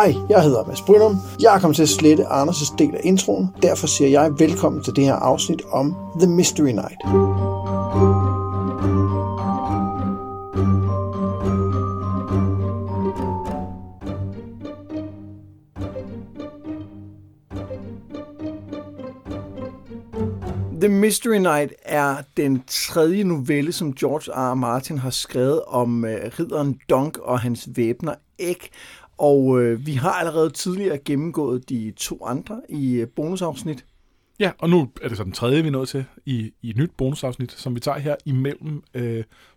Hej, jeg hedder Mads Brynum. Jeg er kommet til at slette Anders' del af introen. Derfor siger jeg velkommen til det her afsnit om The Mystery Night. The Mystery Night er den tredje novelle, som George R. R. Martin har skrevet om øh, ridderen Dunk og hans væbner Egg. Og uh, vi har allerede tidligere gennemgået de to andre i uh, bonusafsnit. Ja, og nu er det så den tredje, vi er nået til i, i et nyt bonusafsnit, som vi tager her imellem uh,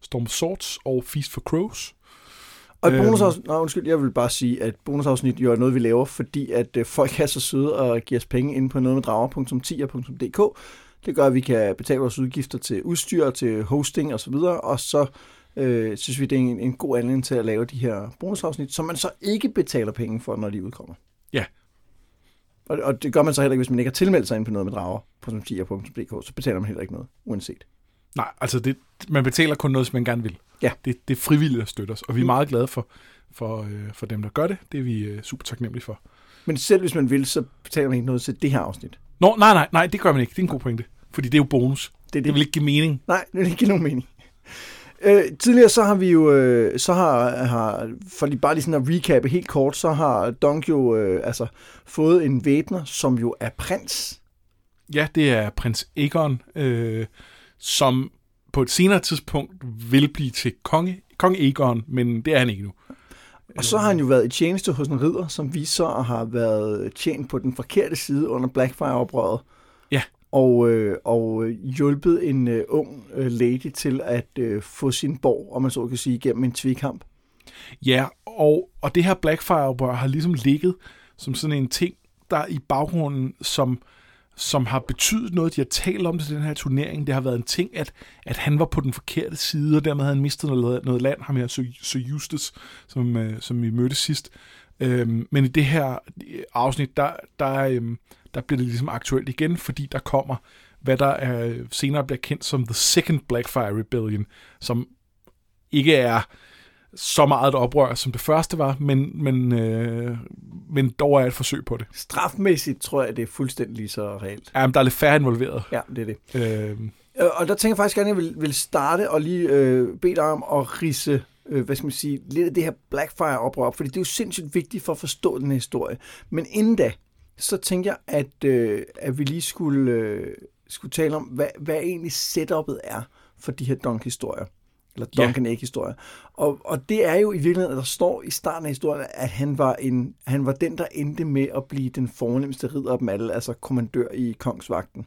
Storm Swords og Feast for Crows. Og et bonusafsnit, nej, undskyld, jeg vil bare sige, at bonusafsnit jo er noget, vi laver, fordi at uh, folk er så søde og giver os penge ind på noget med drager.10.dk. Det gør, at vi kan betale vores udgifter til udstyr, til hosting osv., og så øh, synes vi, det er en, en god anledning til at lave de her bonusafsnit, som man så ikke betaler penge for, når de udkommer. Ja. Og, og det gør man så heller ikke, hvis man ikke har tilmeldt sig ind på noget med drager på .10.dk, så betaler man heller ikke noget, uanset. Nej, altså det, man betaler kun noget, som man gerne vil. Ja. Det, det er frivilligt at støtte os, og vi er meget glade for, for, øh, for dem, der gør det. Det er vi øh, super taknemmelige for. Men selv hvis man vil, så betaler man ikke noget til det her afsnit. Nå, nej, nej, nej, det gør man ikke. Det er en god pointe. Fordi det er jo bonus. Det, er det. Det vil ikke give mening. Nej, det vil ikke give nogen mening. Øh, tidligere så har vi jo, øh, så har, har, for lige bare lige sådan at recappe helt kort, så har Dunk jo øh, altså, fået en væbner, som jo er prins. Ja, det er prins Egon, øh, som på et senere tidspunkt vil blive til konge, konge Egon, men det er han ikke nu. Og så har han jo været i tjeneste hos en ridder, som vi så har været tjent på den forkerte side under Blackfire-oprøret. Ja. Og, øh, og hjulpet en øh, ung øh, lady til at øh, få sin borg, om man så kan sige, gennem en tvikamp. Ja, og, og det her Blackfire-oprør har ligesom ligget som sådan en ting, der i baggrunden, som, som har betydet noget, de har talt om til den her turnering. Det har været en ting, at, at han var på den forkerte side, og dermed havde han mistet noget, noget land, ham her, Sir Justus, som, øh, som vi mødte sidst. Øhm, men i det her øh, afsnit, der, der, øhm, der bliver det ligesom aktuelt igen, fordi der kommer, hvad der er, senere bliver kendt som The Second Blackfire Rebellion, som ikke er så meget et oprør, som det første var, men, men, øh, men dog er et forsøg på det. Strafmæssigt tror jeg, det er fuldstændig lige så reelt. Ja, men der er lidt færre involveret. Ja, det er det. Øh, Øh, Og der tænker jeg faktisk gerne, at jeg vil, vil starte og lige øh, bede dig om at rise øh, hvad skal man sige, lidt af det her Blackfire-oprør op, fordi det er jo sindssygt vigtigt for at forstå den her historie. Men inden da, så tænker jeg, at, øh, at vi lige skulle, øh, skulle tale om, hvad, hvad egentlig setup'et er for de her Dunk-historier. Eller Ja. Duncan Egg-historier. Og, og det er jo i virkeligheden, at der står i starten af historien, at han var, en, han var den, der endte med at blive den fornemmeste ridder af dem alle, altså kommandør i kongsvagten.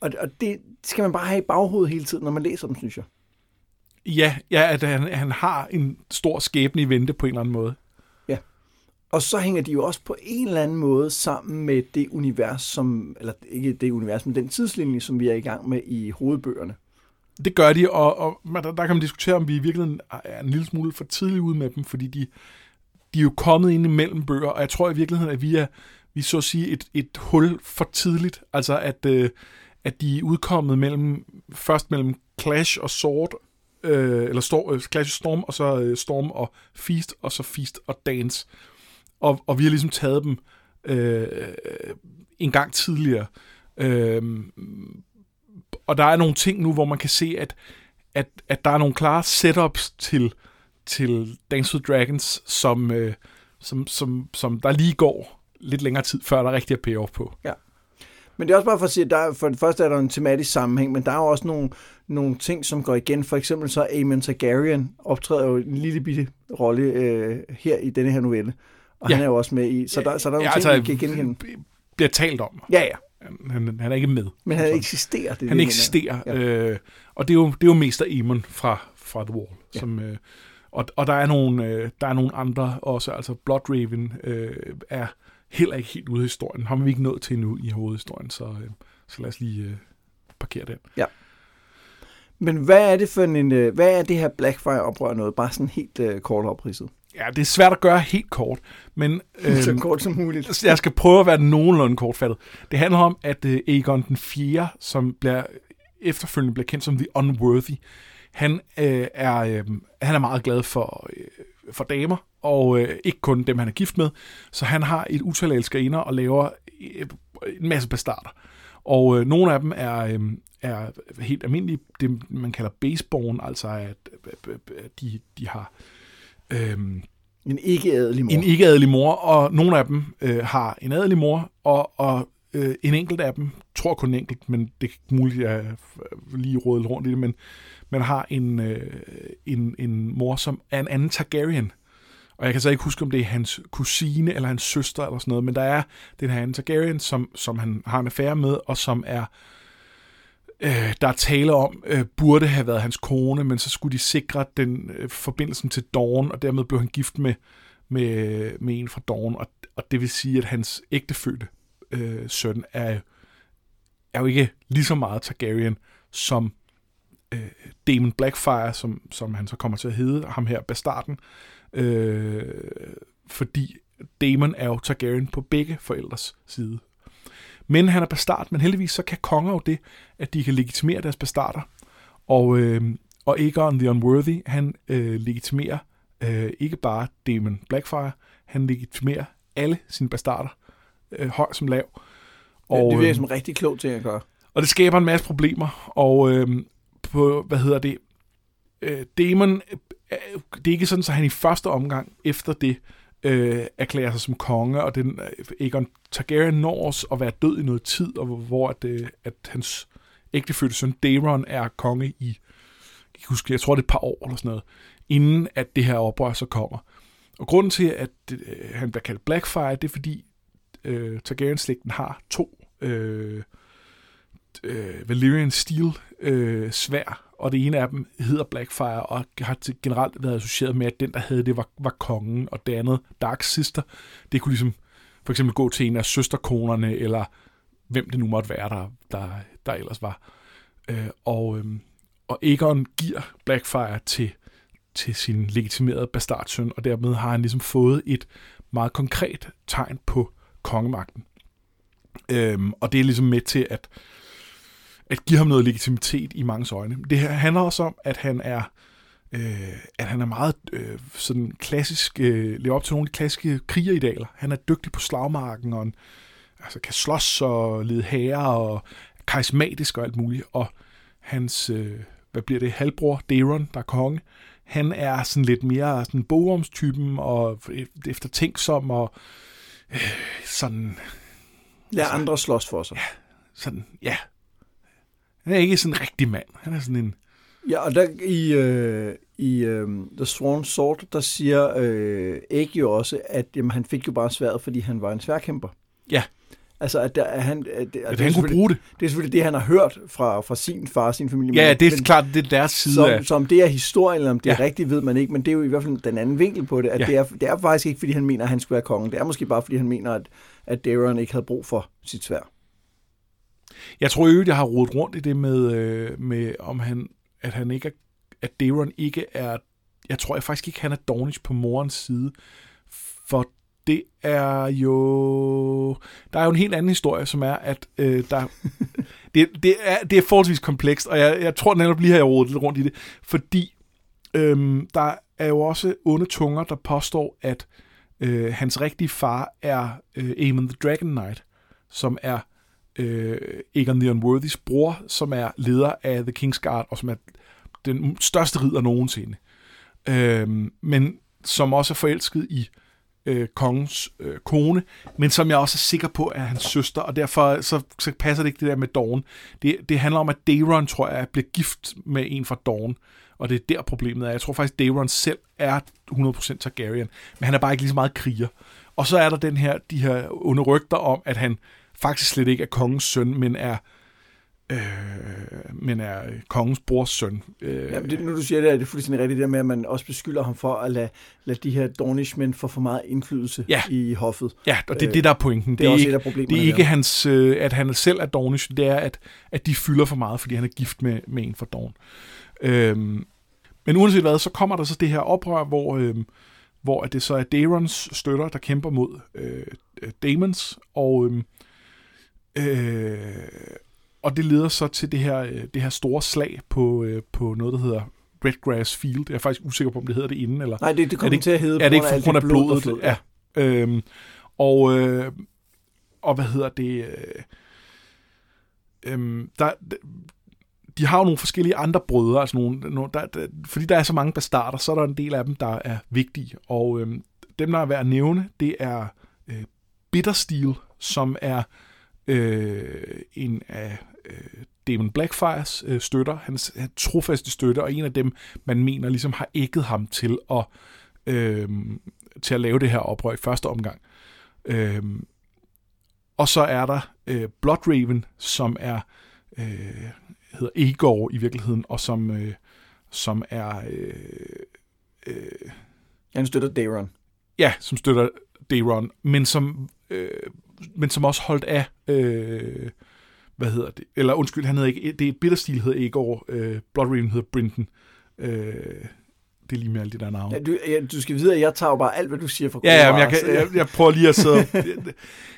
Og, og det skal man bare have i baghovedet hele tiden, når man læser dem, synes jeg. ja, ja, at han, han har en stor skæbne i vente på en eller anden måde. Og så hænger de jo også på en eller anden måde sammen med det univers, som, eller ikke det univers, men den tidslinje, som vi er i gang med i hovedbøgerne. Det gør de, og, og der, der kan man diskutere, om vi i virkeligheden er en lille smule for tidligt ude med dem, fordi de, de er jo kommet ind imellem bøger, og jeg tror i virkeligheden, at vi er, vi er så at sige et, et hul for tidligt. Altså at, øh, at de er udkommet mellem, først mellem Clash og Sword, øh, eller Storm, øh, Clash og Storm, og så øh, Storm og Feast, og så Feast og Dance. Og, og vi har ligesom taget dem øh, en gang tidligere. Øh, og der er nogle ting nu, hvor man kan se, at, at, at der er nogle klare setups til, til Dance with Dragons, som, øh, som, som, som der lige går lidt længere tid, før der rigtig er payoff på. Ja. Men det er også bare for at sige, at der, for det første er der en tematisk sammenhæng, men der er jo også nogle, nogle ting, som går igen. For eksempel så Aemon Targaryen optræder jo en lille bitte rolle øh, her i denne her novelle. Og ja. Ja. han er jo også med i, så der, så der er nogle Ja, ting, vi kan genkende. bliver talt om. Ja, ja, Han, han, han er ikke med. men han Sådan. eksisterer. Det Han det, eksisterer, ja. øh, og det er, jo, det er jo mest af Emon fra, fra The Wall. Ja. Ja. Som, øh, og, og der er nogle, øh, der er nogle andre også, altså Blood Raven øh, er heller ikke helt ude af historien. Har vi ikke nået til endnu i hovedhistorien, så, øh, så lad os lige øh, parkere den. Men hvad er det for en, øh, hvad er det her Blackfire-oprør noget? Bare sådan helt øh, kort opridset. Ja, det er svært at gøre helt kort, men Øh, så øh, kort som muligt. jeg skal prøve at være nogenlunde kortfattet. Det handler om, at øh, Aegon den 4., som bliver efterfølgende bliver kendt som The Unworthy. Han, øh, er, øh, han er meget glad for, øh, for damer, og øh, ikke kun dem, han er gift med. Så han har et utal af elskerinder og laver øh, en masse bastarder. Og øh, nogle af dem er, øh, er helt almindelige, det man kalder baseborn, altså at øh, de, de har... Øh, en ikke-adelig mor. En ikke-adelig mor, og nogle af dem øh, har en adelig mor, og, og øh, en enkelt af dem, tror kun en enkelt, men det er muligt, at jeg lige rådet rundt i det, men man har en, øh, en, en mor, som er en anden Targaryen. Og jeg kan så ikke huske, om det er hans kusine eller hans søster eller sådan noget, men der er den her anden Targaryen, som, som han har en affære med, og som er øh, Øh, der er tale om, øh, burde have været hans kone, men så skulle de sikre den øh, forbindelsen til Dawn, og dermed blev han gift med, med, med en fra Dawn, og, og det vil sige, at hans ægtefødte øh, søn er, er jo ikke lige så meget Targaryen som øh, Damon Blackfire, som, som han så kommer til at hedde, ham her bastarden, øh, fordi Damon er jo Targaryen på begge forældres side. Men han er bastard, men heldigvis så kan konger jo det, at de kan legitimere deres bastarder. Og, øh, og Aegon the Unworthy, han øh, legitimerer øh, ikke bare Damon Blackfire, han legitimerer alle sine bastarder, øh, høj som lav. Og, ja, det virker øh, som rigtig klogt til at gøre. Og det skaber en masse problemer, og øh, på, hvad hedder det, øh, Damon, øh, det er ikke sådan, at han i første omgang efter det øh, erklærer sig som konge, og den øh, Aegon Targaryen når os at være død i noget tid, og hvor at, øh, at hans ægtefødte søn Daeron er konge i, jeg, huske, jeg tror det er et par år eller sådan noget, inden at det her oprør så kommer. Og grunden til, at øh, han bliver kaldt Blackfire, det er fordi øh, Targaryen-slægten har to øh, øh, Valyrian Steel øh, svær, og det ene af dem hedder Blackfire, og har generelt været associeret med, at den, der havde det, var, var kongen, og det andet, Dark Sister, det kunne ligesom for eksempel gå til en af søsterkonerne, eller hvem det nu måtte være, der, der, der ellers var. Øh, og, øh, og Aegon giver Blackfire til, til sin legitimerede bastardsøn, og dermed har han ligesom fået et meget konkret tegn på kongemagten. Øh, og det er ligesom med til at at give ham noget legitimitet i mange øjne. Det her handler også om, at han er øh, at han er meget øh, sådan klassisk, øh, lever op til nogle af de klassiske krigeridealer. Han er dygtig på slagmarken, og en, altså kan slås og lede herre, og karismatisk og alt muligt. Og hans, øh, hvad bliver det, halvbror, Daron, der er konge, han er sådan lidt mere sådan bogomstypen og eftertænksom og øh, sådan... Lad altså, andre slås for sig. Ja, sådan, ja, han er ikke sådan en rigtig mand. Han er sådan en... Ja, og der i, øh, i øh, The Swan Sword, der siger øh, Egg jo også, at jamen, han fik jo bare sværet, fordi han var en sværkæmper. Ja. Altså, at, der, at han... At, at, at han kunne bruge det. Det er selvfølgelig det, han har hørt fra, fra sin far og sin familie. Ja, det er men, klart, det er deres side som, af... Som det er historien, eller om det ja. er rigtigt, ved man ikke, men det er jo i hvert fald den anden vinkel på det, at ja. det, er, det er faktisk ikke, fordi han mener, at han skulle være kongen. Det er måske bare, fordi han mener, at, at Daron ikke havde brug for sit svær. Jeg tror jo, jeg har rodet rundt i det med, øh, med om han, at han ikke er, at Daron ikke er, jeg tror jeg faktisk ikke, han er Dornish på morens side, for det er jo, der er jo en helt anden historie, som er, at øh, der, det, det, er, det er forholdsvis komplekst, og jeg, jeg tror netop lige har jeg rodet lidt rundt i det, fordi øh, der er jo også onde tunger, der påstår, at øh, hans rigtige far er øh, Aemon the Dragon Knight, som er øh, Aegon the Unworthy's bror, som er leder af The King's Guard, og som er den største ridder nogensinde. Øh, men som også er forelsket i øh, kongens øh, kone, men som jeg også er sikker på er hans søster, og derfor så, så passer det ikke det der med Dawn. Det, det handler om, at Daeron, tror jeg, bliver gift med en fra Dawn, og det er der problemet er. Jeg tror faktisk, Daeron selv er 100% Targaryen, men han er bare ikke lige så meget kriger. Og så er der den her, de her onde rygter om, at han faktisk slet ikke er kongens søn, men er øh, men er kongens brors søn. Øh, ja, det, nu du siger det, er det fuldstændig rigtigt der med, at man også beskylder ham for at lade, lade de her Dornishmen få for meget indflydelse ja. i hoffet. Ja, og det er det, der er pointen. Det er, det er også ikke, et af problemerne. Det er ikke hans, øh, at han selv er Dornish, det er, at, at de fylder for meget, fordi han er gift med, med en fra Dorn. Øhm, men uanset hvad, så kommer der så det her oprør, hvor, øh, hvor det så er Daerons støtter, der kæmper mod øh, Damons, og øh, Øh, og det leder så til det her, øh, det her store slag på, øh, på noget, der hedder Redgrass Field. Jeg er faktisk usikker på, om det hedder det inden. Eller Nej, det, det kommer er til at hedde er det ikke på grund af blod, der blodet? flød. Ja. Øhm, og, øh, og hvad hedder det? Øh, øhm, der, de har jo nogle forskellige andre brødre, altså nogle, nogle, der, der, fordi der er så mange bastarder, så er der en del af dem, der er vigtige. Og øhm, dem, der er værd at nævne, det er øh, Bittersteel, som er øh, en af øh, Damon Blackfires øh, støtter, hans, hans trofaste støtter, og en af dem, man mener ligesom har ægget ham til at, øh, til at lave det her oprør i første omgang. Øh, og så er der øh, Bloodraven, som er øh, hedder Egor i virkeligheden, og som, øh, som er øh, øh, Han støtter Daron. ja, som støtter Daron, men som øh, men som også holdt af øh, hvad hedder det? Eller undskyld, han hedder ikke, det er Bitterstil hedder Egor, øh, Bloodraven hedder Brinton. Øh, det er lige med alle de der navne. Ja, du, ja, du skal vide, at jeg tager jo bare alt, hvad du siger for Ja, ja, men jeg, kan, jeg, jeg prøver lige at sidde...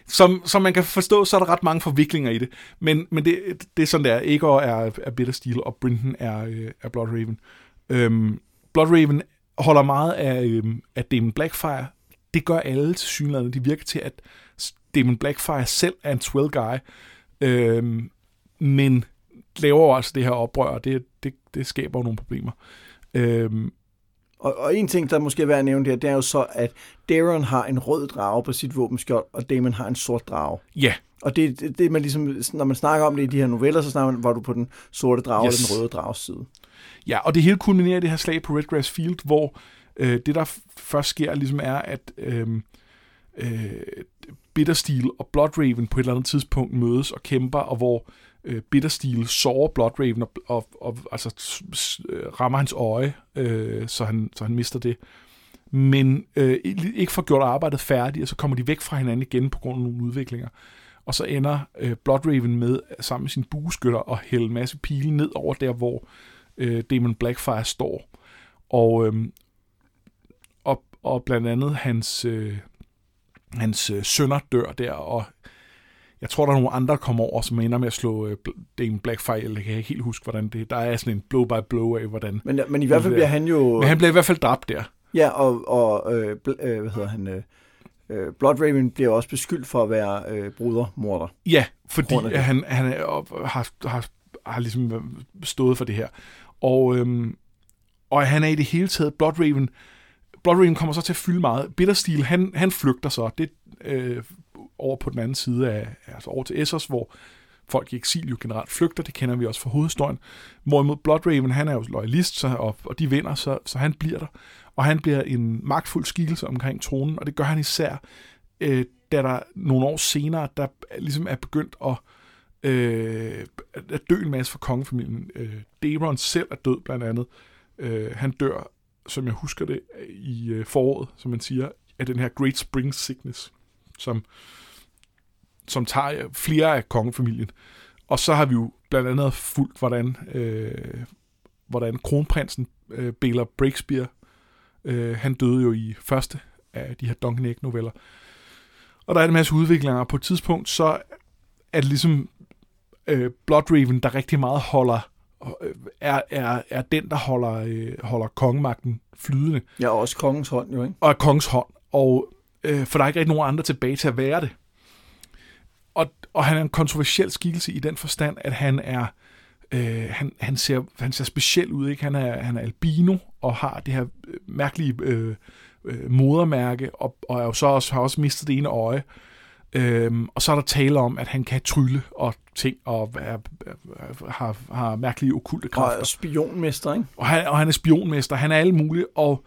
som, som man kan forstå, så er der ret mange forviklinger i det. Men, men det, det er sådan, der. Egor er, er Bittersteel, og Brinton er, øh, er Bloodraven. Øhm, Bloodraven holder meget af, øhm, af Damon Blackfire. Det gør alle til synligheden. De virker til, at Damon Blackfire selv er en swell guy. Øhm, men laver jo altså det her oprør, og det, det, det skaber jo nogle problemer. Øhm, Og, og en ting, der måske er værd at nævne der, det er jo så, at Daron har en rød drage på sit våbenskjold, og Damon har en sort drage. ja, Og det, det, det man ligesom, når man snakker om det i de her noveller, så snakker man, var du på den sorte drage yes. eller den røde drages side. Ja, og det hele kulminerer i det her slag på Redgrass Field, hvor øh, Øh, det, der først sker, ligesom er, at øh, øh, Bittersteel og Bloodraven på et eller andet tidspunkt mødes og kæmper, og hvor øh, Bittersteel sårer Bloodraven og, og, og altså, s- s- øh, rammer hans øje, øh, så, han, så han mister det. Men øh, ikke får gjort arbejdet færdigt, og så kommer de væk fra hinanden igen på grund af nogle udviklinger. Og så ender øh, Bloodraven med, øh, sammen med sin bueskytter, at hælde en masse pile ned over der, hvor øh, Demon Blackfire står. Og, øh, og, blandt andet hans, øh, hans øh, sønner dør der, og jeg tror, der er nogle andre, der kommer over, som ender med at slå øh, Bl- Damon Blackfire, eller jeg kan ikke helt huske, hvordan det Der er sådan en blow by blow af, hvordan... Men, men i hvert fald Det- bliver han jo... Men han bliver i hvert fald dræbt der. Ja, og, og øh, øh, hvad hedder han... Øh, øh, Bloodraven bliver også beskyldt for at være øh, brudermorder. Ja, fordi det. han, han er, har, har, har ligesom stået for det her. Og, øhm, og han er i det hele taget, Bloodraven, Bloodraven kommer så til at fylde meget. Bittersteel, han, han flygter så det, øh, over på den anden side af, altså over til Essos, hvor folk i eksil jo generelt flygter, det kender vi også fra hovedstøjen. Hvorimod Bloodraven, han er jo loyalist, så, og, og de vinder, så, så han bliver der. Og han bliver en magtfuld skikkelse omkring tronen, og det gør han især, øh, da der nogle år senere, der ligesom er begyndt at, øh, at dø en masse for kongefamilien. Øh, Daeron selv er død blandt andet. Øh, han dør, som jeg husker det, i øh, foråret, som man siger, af den her Great Spring Sickness, som, som tager flere af kongefamilien. Og så har vi jo blandt andet fulgt, hvordan, øh, hvordan kronprinsen øh, Bela Breakspear, øh, han døde jo i første af de her Duncan Egg-noveller. Og der er en masse udviklinger, og på et tidspunkt, så er det ligesom øh, Bloodraven, der rigtig meget holder, er, er, er den, der holder, øh, holder kongemagten flydende, Ja, og også kongens hånd jo, ikke? og kongens hånd, og, øh, for der er ikke rigtig nogen andre tilbage til at være det. Og, og han er en kontroversiel skikkelse i den forstand, at han er øh, han, han, ser, han ser speciel ud, ikke? Han er, han er albino og har det her øh, mærkelige øh, øh, modermærke, og, og er jo så også, har også mistet det ene øje. Øhm, og så er der tale om, at han kan trylle og ting, og er, er, har, har mærkelige okulte kræfter. Og spionmester, ikke? Og han, og han er spionmester, han er alle mulige, og,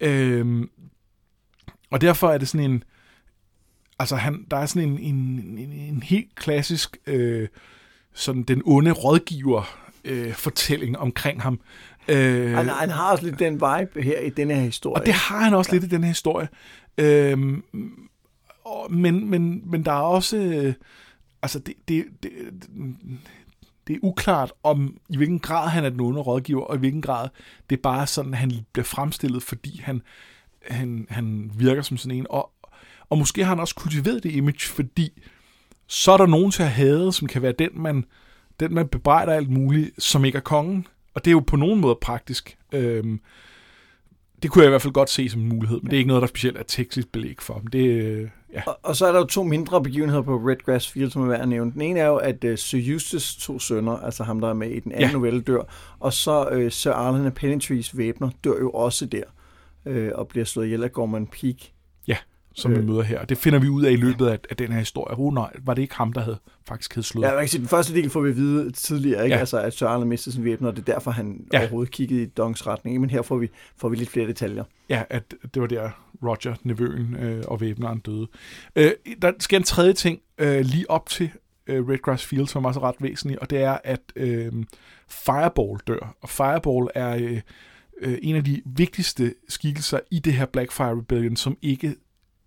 øhm, og derfor er det sådan en, altså han, der er sådan en, en, en, en helt klassisk, øh, sådan den onde rådgiver øh, fortælling omkring ham. Øh, Han, han har også lidt den vibe her i denne her historie. og det har han også ja. lidt i den her historie. Og, men, men, men der er også... Øh, altså, det, det, det, det er uklart, om i hvilken grad han er den onde rådgiver, og i hvilken grad det er bare sådan, at han bliver fremstillet, fordi han, han, han virker som sådan en. Og, og måske har han også kultiveret det image, fordi så er der nogen til at have, som kan være den, man den man bebrejder alt muligt, som ikke er kongen. Og det er jo på nogen måde praktisk. Øhm, det kunne jeg i hvert fald godt se som en mulighed, men det er ikke noget, der specielt er teknisk belæg for. Men det, øh, ja. Og, og så er der jo to mindre begivenheder på Redgrass Field, som er værd at nævne. Den ene er jo, at uh, Sir Eustace to sønner, altså ham, der er med i den anden ja. novelle, dør. Og så uh, Sir Arlen af Pennintrees væbner dør jo også der, uh, og bliver slået ihjel af Gorman Peak som øh. vi møder her. Det finder vi ud af i løbet af, af den her historie. Oh, nej, var det ikke ham, der havde faktisk havde slået? Ja, man kan sige, den første del får vi at vide tidligere, ikke? Ja. Altså, at Søren har mistet sin væbner, og det er derfor, han ja. overhovedet kiggede i Dongs retning. Ikke? Men her får vi, får vi lidt flere detaljer. Ja, at det var der Roger, nevøen øh, og væbneren døde. Øh, der sker en tredje ting øh, lige op til øh, Redgrass Field, som er også ret væsentlig, og det er, at øh, Fireball dør. Og Fireball er... Øh, øh, en af de vigtigste skikkelser i det her Blackfire Rebellion, som ikke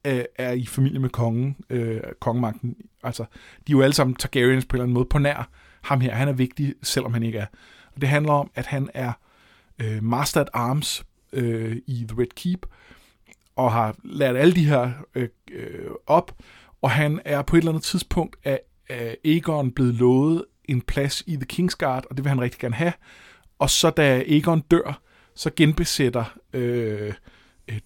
øh, er i familie med kongen, øh, kongemagten. Altså, de er jo alle sammen Targaryens på en eller anden måde på nær ham her. Han er vigtig, selvom han ikke er. Og det handler om, at han er øh, Master at Arms øh, i The Red Keep, og har lært alle de her øh, øh, op, og han er på et eller andet tidspunkt af, af Aegon blevet lovet en plads i The Kingsguard, og det vil han rigtig gerne have. Og så da Aegon dør, så genbesætter øh, Øh,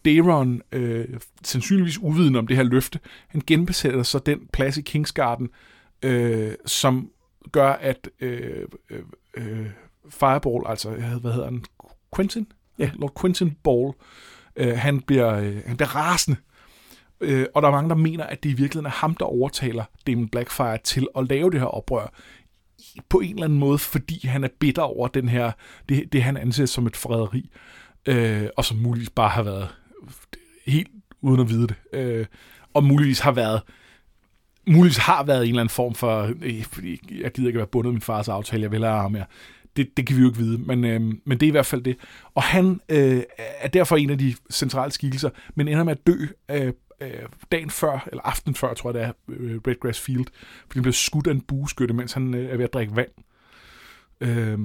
Daron, øh, sandsynligvis uviden om det her løfte, han genbesætter så den plads i Kingsgarden, øh, som gør, at øh, øh, øh Fireball, altså, hvad hedder han, Quentin? Ja. Lord Quentin Ball, øh, han, bliver, øh, han bliver rasende. Øh, og der er mange, der mener, at det i virkeligheden er ham, der overtaler Damon Blackfire til at lave det her oprør på en eller anden måde, fordi han er bitter over den her, det, det han anser som et forræderi øh, øh, og som muligvis bare har været helt uden at vide det, øh, og muligvis har været muligvis har været en eller anden form for, øh, fordi jeg gider ikke være bundet af min fars aftale, jeg vil have ham mere. Det, det kan vi jo ikke vide, men, øh, men det er i hvert fald det. Og han øh, er derfor en af de centrale skikkelser, men ender med at dø øh, øh, dagen før, eller aften før, tror jeg det er, øh, Redgrass Field, fordi han blev skudt af en bueskytte, mens han øh, er ved at drikke vand. Øh,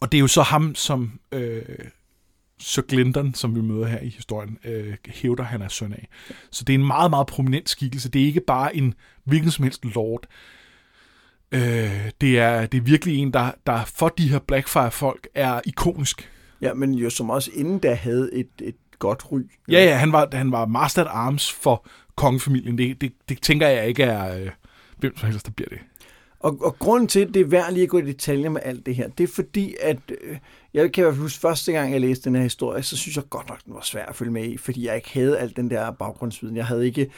og det er jo så ham, som øh, Sir Glinton, som vi møder her i historien, øh, hævder, han er søn af. Så det er en meget, meget prominent skikkelse. Det er ikke bare en hvilken som helst lord. Øh, det, er, det er virkelig en, der, der for de her Blackfire-folk er ikonisk. Ja, men jo som også inden da havde et, et godt ry. Ja, ja, han var, han var master at arms for kongefamilien. Det, det, det tænker jeg ikke er, øh, hvem som helst, der bliver det. Og, og grunden til, at det er værd lige at gå i detaljer med alt det her, det er fordi, at øh, jeg kan i hvert fald huske, første gang jeg læste den her historie, så synes jeg godt nok, den var svær at følge med i, fordi jeg ikke havde alt den der baggrundsviden. Jeg havde ikke...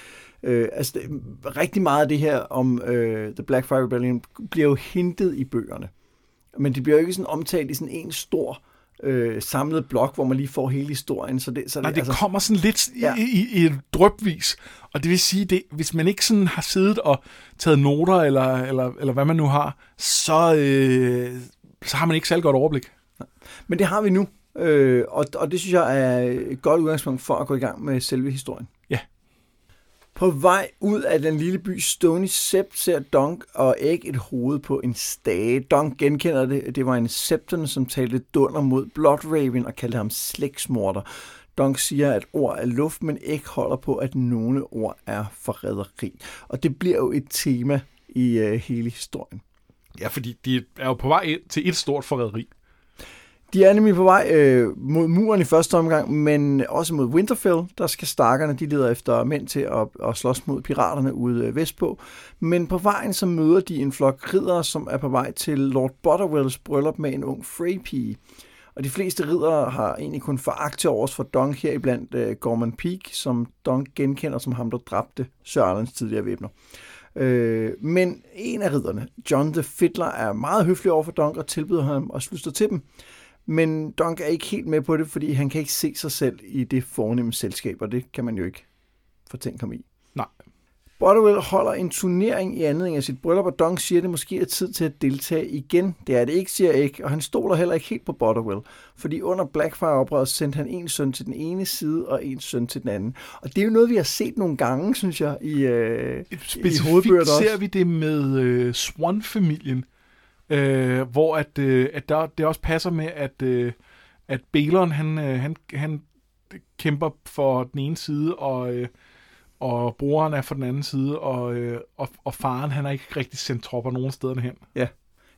Øh, altså, det, rigtig meget af det her om øh, The Blackfire Rebellion bliver jo hintet i bøgerne. Men det bliver jo ikke sådan omtalt i sådan en stor øh, samlet blok, hvor man lige får hele historien. Så det, så det, Nej, det altså, kommer sådan lidt ja. i, i, i et drøbvis. Og det vil sige, det, hvis man ikke sådan har siddet og taget noter, eller, eller, eller hvad man nu har, så, øh, så har man ikke særlig godt overblik. Men det har vi nu, øh, og, og det synes jeg er et godt udgangspunkt for at gå i gang med selve historien. På vej ud af den lille by Stony Sept ser Dunk og Egg et hoved på en stage. Dunk genkender det. Det var en septen, som talte dunder mod Blood Raven og kaldte ham slægsmorder. Dunk siger, at ord er luft, men Egg holder på, at nogle ord er forræderi. Og det bliver jo et tema i øh, hele historien. Ja, fordi de er jo på vej ind til et stort forræderi. De er nemlig på vej øh, mod muren i første omgang, men også mod Winterfell. Der skal stakkerne, de leder efter mænd til at, at slås mod piraterne ude øh, vestpå. Men på vejen så møder de en flok riddere, som er på vej til Lord Butterwells bryllup med en ung Frey-pige. Og de fleste riddere har egentlig kun foragt til overs for Dunk her iblandt øh, Gorman Peak, som Dunk genkender som ham, der dræbte Sir tidligere væbner. Øh, men en af ridderne, John the Fiddler, er meget høflig over for Dunk og tilbyder ham at slutte til dem. Men Dunk er ikke helt med på det, fordi han kan ikke se sig selv i det fornemme selskab, og det kan man jo ikke få tænkt ham i. Nej. Botterwell holder en turnering i anledning af sit bryllup, og Dunk siger, at det måske er tid til at deltage igen. Det er det ikke, siger ikke, og han stoler heller ikke helt på Botterwell, fordi under Blackfire-oprøret sendte han en søn til den ene side og en søn til den anden. Og det er jo noget, vi har set nogle gange, synes jeg, i, øh, i hovedbøger også. ser vi det med øh, Swan-familien, øh, hvor at, øh, at der, det også passer med, at, øh, at Balon, han, øh, han, han kæmper for den ene side, og, øh, og broren er for den anden side, og, øh, og, og faren, han har ikke rigtig sendt tropper nogen steder hen. Ja.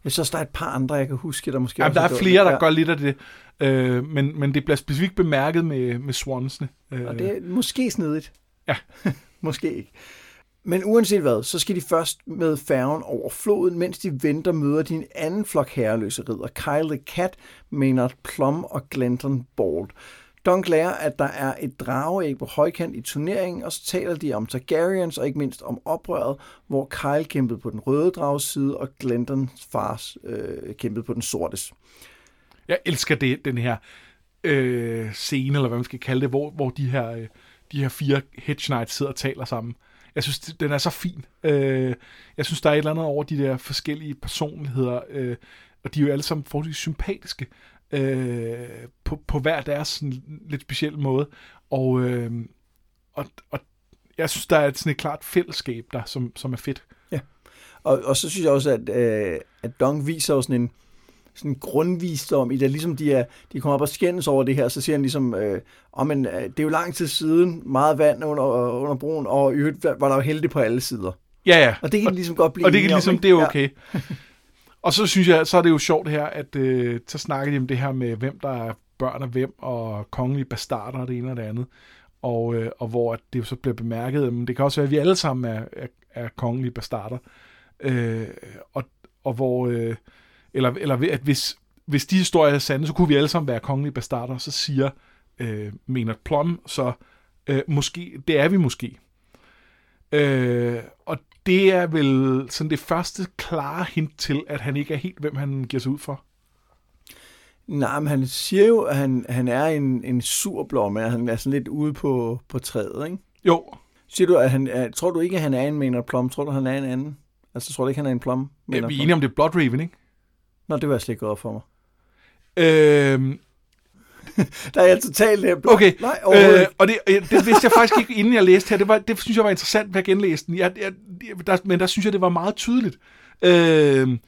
Jeg synes, der er et par andre, jeg kan huske, der måske Jamen, der er flere, der gør lidt af det. Øh, men, men det bliver specifikt bemærket med, med Swansene. Øh, Og det er måske snedigt. Ja. måske ikke. Men uanset hvad, så skal de først med færgen over floden, mens de venter møder din anden flok herreløse ridder. Kyle the Cat, Maynard Plum og Glenton Bald. Dunk lærer, at der er et drageæg på højkant i turneringen, og så taler de om Targaryens og ikke mindst om oprøret, hvor Kyle kæmpede på den røde drages side, og Glendons fars øh, kæmpede på den sortes. Jeg elsker det, den her øh, scene, eller hvad man skal kalde det, hvor, hvor de, her, øh, de her fire Hedge Knights sidder og taler sammen. Jeg synes, den er så fin. Øh, jeg synes, der er et eller andet over de der forskellige personligheder, øh, og de er jo alle sammen forholdsvis sympatiske øh, på, på hver deres sådan, lidt speciel måde. Og, øh, og, og jeg synes, der er et, sådan et klart fællesskab der, som, som er fedt. Ja, Og, og så synes jeg også, at, øh, at Dong viser jo sådan en sådan grundvisdom i det, ligesom de, er, de kommer op og skændes over det her, så siger han ligesom, øh, oh, men, øh, det er jo lang tid siden, meget vand under, under broen, og i øvrigt var der jo heldig på alle sider. Ja, ja. Og det kan de ligesom godt blive Og det om, ligesom, ikke? det er Ja. okay. og så synes jeg, så er det jo sjovt her, at øh, så snakker de om det her med, hvem der er børn af hvem, og kongelige bastarder og det ene og det andet. Og, øh, og hvor at det jo så bliver bemærket, men det kan også være, at vi alle sammen er, er, er kongelige bastarder. Øh, og, og hvor, øh, eller, eller at hvis, hvis de historier er sande, så kunne vi alle sammen være kongelige bastarder, så siger øh, Maynard Plum, så øh, måske, det er vi måske. Øh, og det er vel sådan det første klare hint til, at han ikke er helt, hvem han giver sig ud for. Nej, men han siger jo, at han, han er en, en sur blomme, han er sådan lidt ude på, på træet, ikke? Jo, Siger du, at han er, tror du ikke, at han er en Maynard Plum? Tror du, han er en anden? Altså, tror du ikke, han er en Plum? vi Maynard er enige om det er Blood Raven, ikke? Nå, det var slet ikke op for mig. Øh, Der er jeg totalt blot. Okay, Nej, øh, og det, øh, det vidste jeg faktisk ikke, inden jeg læste her. Det, var, det synes jeg var interessant, at genlæse den. Jeg, jeg, der, men der synes jeg, det var meget tydeligt. Øh,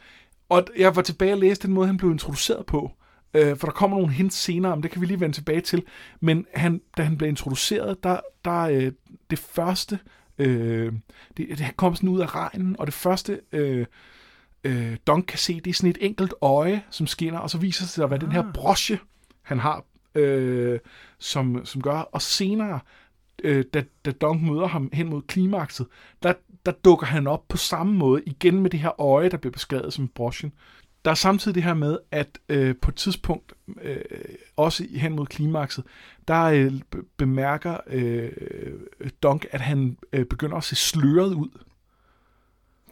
og jeg var tilbage og læste den måde, han blev introduceret på. Øh, for der kommer nogle hints senere, om det kan vi lige vende tilbage til. Men han, da han blev introduceret, der, der øh, det første, øh, det, det kom sådan ud af regnen, og det første, øh, øh, Don kan se, det er sådan et enkelt øje, som skinner, og så viser det sig at være den her broche, han har, øh, som, som gør, og senere, øh, da, da Dunk møder ham hen mod klimakset, der, der dukker han op på samme måde, igen med det her øje, der bliver beskrevet som brochen. Der er samtidig det her med, at øh, på et tidspunkt, øh, også hen mod klimakset, der øh, be- bemærker øh, Dunk, at han øh, begynder at se sløret ud.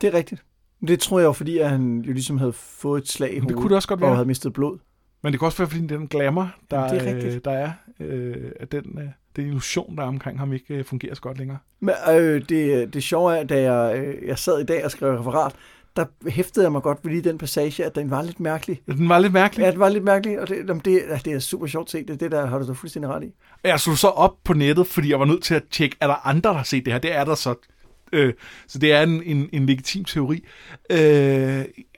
Det er rigtigt. Det tror jeg jo, fordi at han jo ligesom havde fået et slag i Det hovedet, kunne det også godt og være. havde mistet blod. Men det kan også være, fordi den glamour, der, Jamen, det er øh, der er, øh, at den, øh, den illusion, der er omkring ham, ikke øh, fungerer så godt længere. Men øh, det, det sjove er, da jeg, øh, jeg sad i dag og skrev referat, der hæftede jeg mig godt ved lige den passage, at den var lidt mærkelig. Den var lidt mærkelig. Ja, den var lidt mærkelig, og det, jamen, det, ja, det er super sjovt set. Det, er det der har du da fuldstændig ret i. Jeg slog så op på nettet, fordi jeg var nødt til at tjekke, er der andre, der har set det her? Det er der så. Øh, så det er en, en, en legitim teori. Øh,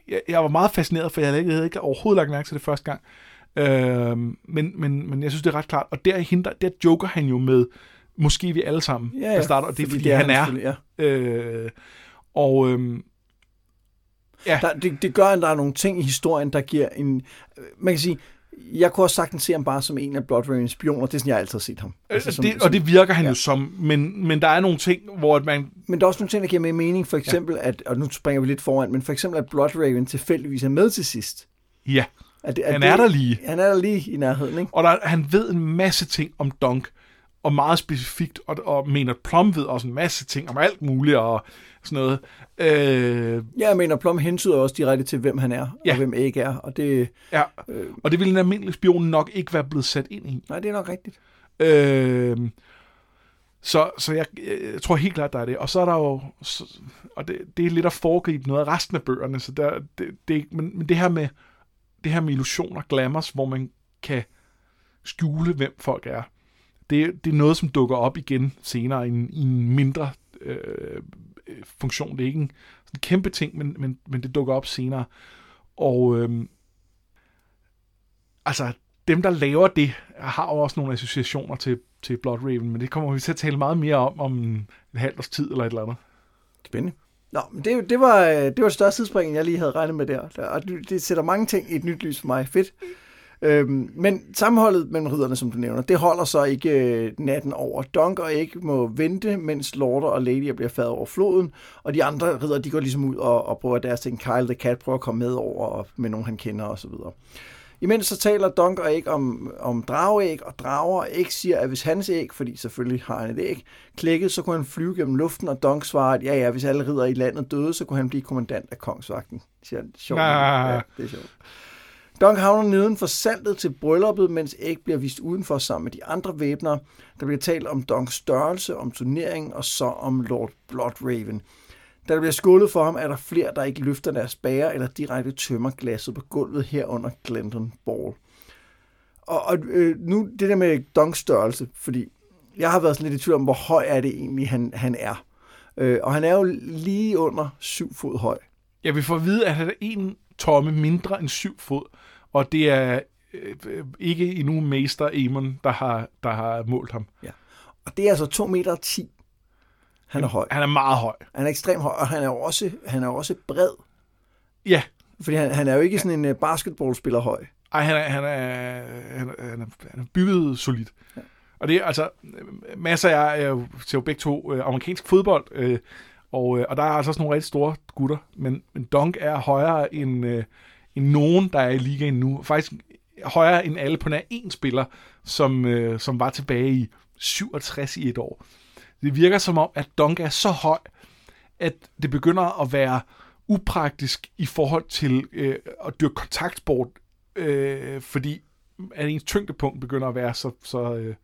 jeg, jeg var meget fascineret, for jeg havde ikke, jeg havde ikke overhovedet lagt mærke til det første gang. Øh, men, men, men jeg synes, det er ret klart. Og der, der, der joker han jo med, måske vi alle sammen, Ja, der ja, starter, og det er, fordi, det han er. Ja. Øh, og øhm, ja, Der, det, det gør, at der er nogle ting i historien, der giver en... Man kan sige, jeg kunne også sagtens se ham bare som en af Blood Ravens spioner. Det er sådan, jeg altid har set ham. altså, som, det, og det virker han ja. jo som, men, men der er nogle ting, hvor at man... Men der er også nogle ting, der giver mere mening. For eksempel, ja. at, og nu springer vi lidt foran, men for eksempel, at Blood Raven tilfældigvis er med til sidst. Ja, At, at han det, er der lige. Han er der lige i nærheden, ikke? Og der, han ved en masse ting om Dunk, og meget specifikt, og, og mener, Plum ved også en masse ting om alt muligt, og sådan noget. Øh, Ja, jeg mener, Plum hentyder også direkte til, hvem han er, Ja. og hvem ikke er. Og det, ja, øh, og det ville en almindelig spion nok ikke være blevet sat ind i. nej, det er nok rigtigt. Øh, så så jeg, jeg tror helt klart, der er det. Og så er der jo... Så, og det, det er lidt at foregribe noget af resten af bøgerne. Så der, det, det, men, men det her med det her med illusioner, glamours, hvor man kan skjule, hvem folk er, det, det er noget, som dukker op igen senere i en, i en mindre øh, funktion. Det er ikke en, sådan en kæmpe ting, men, men, men det dukker op senere. Og øh, altså, dem, der laver det, har jo også nogle associationer til, til Blood Raven, men det kommer vi til at tale meget mere om om en halv års tid eller et eller andet. Spændende. Nå, men det, det, var, øh, det var et større tidsspring, jeg lige havde regnet med der. Og det, det sætter mange ting i et nyt lys for mig. Fedt. Øhm, men sammenholdet mellem ridderne, som du nævner, det holder så ikke øh, natten over. Dunk og ikke må vente, mens Lorder og Lady bliver fadet over floden, og de andre ridder, de går ligesom ud og, og prøver deres ting. Kyle the Cat prøver at komme med over og med nogen, han kender osv. Imens så taler Dunk og ikke om, om drageæg, og drager ikke siger, at hvis hans æg, fordi selvfølgelig har han et æg, klækket, så kunne han flyve gennem luften, og Dunk svarer, at ja, ja, hvis alle ridder i landet døde, så kunne han blive kommandant af kongsvagten. Siger han. Sjovt. Ja, det er sjovt. Dunk havner neden for saltet til brylluppet, mens Egg bliver vist udenfor sammen med de andre væbnere. Der bliver talt om Dunks størrelse, om turneringen og så om Lord Bloodraven. Da der bliver skålet for ham, er der flere, der ikke løfter deres bager eller direkte tømmer glasset på gulvet herunder Glendon Ball. Og, og øh, nu det der med Dunks størrelse, fordi jeg har været sådan lidt i tvivl om, hvor høj er det egentlig, han, han er. Øh, og han er jo lige under syv fod høj. Ja, vi får at vide, at han er en tomme mindre end syv fod, og det er øh, ikke endnu mester Amon, der har, der har målt ham. Ja. Og det er altså 2 meter 10. Han er høj. Han er meget høj. Han er ekstremt høj, og han er også, han er også bred. Ja. Fordi han, han er jo ikke sådan en uh, basketballspiller høj. Ej, han er, han er, han er, han er, han er bygget solidt. Ja. Og det er altså, masser af jer ser jo begge to øh, amerikansk fodbold, øh, og, øh, og der er altså også nogle rigtig store gutter, men, men Dunk er højere end, øh, end nogen, der er i ligaen nu. Faktisk højere end alle på nær én spiller, som, øh, som var tilbage i 67 i et år. Det virker som om, at Dunk er så høj, at det begynder at være upraktisk i forhold til øh, at dyrke kontaktsport, øh, fordi at ens tyngdepunkt begynder at være så... så øh,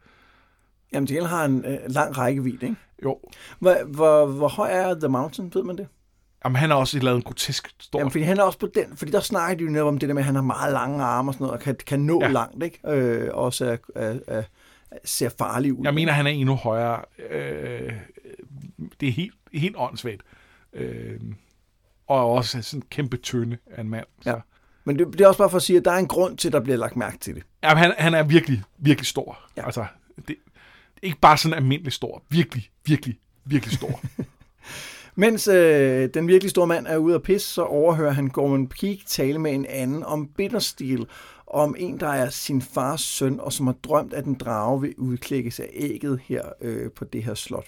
Jamen, til har en øh, lang rækkevidde, ikke? Jo. Hvor, hvor, hvor høj er The Mountain, ved man det? Jamen, han har også lavet en grotesk stor... Jamen, fordi han er også på den, fordi der snakker de jo netop om det der med, at han har meget lange arme og sådan noget, og kan, kan nå ja. langt, ikke? Øh, også er, er, er, ser farlig ud. Jeg mener, han er endnu højere. Øh, det er helt, helt åndssvagt. Øh, og også sådan en kæmpe tynde af en mand. Så. Ja. Men det, det er også bare for at sige, at der er en grund til, at der bliver lagt mærke til det. Ja, han, han er virkelig, virkelig stor. Ja. Altså, det, ikke bare sådan almindelig stor. Virkelig, virkelig, virkelig stor. Mens øh, den virkelig store mand er ude at pisse, så overhører han Gorman Peak tale med en anden om bitterstil, om en, der er sin fars søn, og som har drømt, at en drage vil udklækkes af ægget her øh, på det her slot.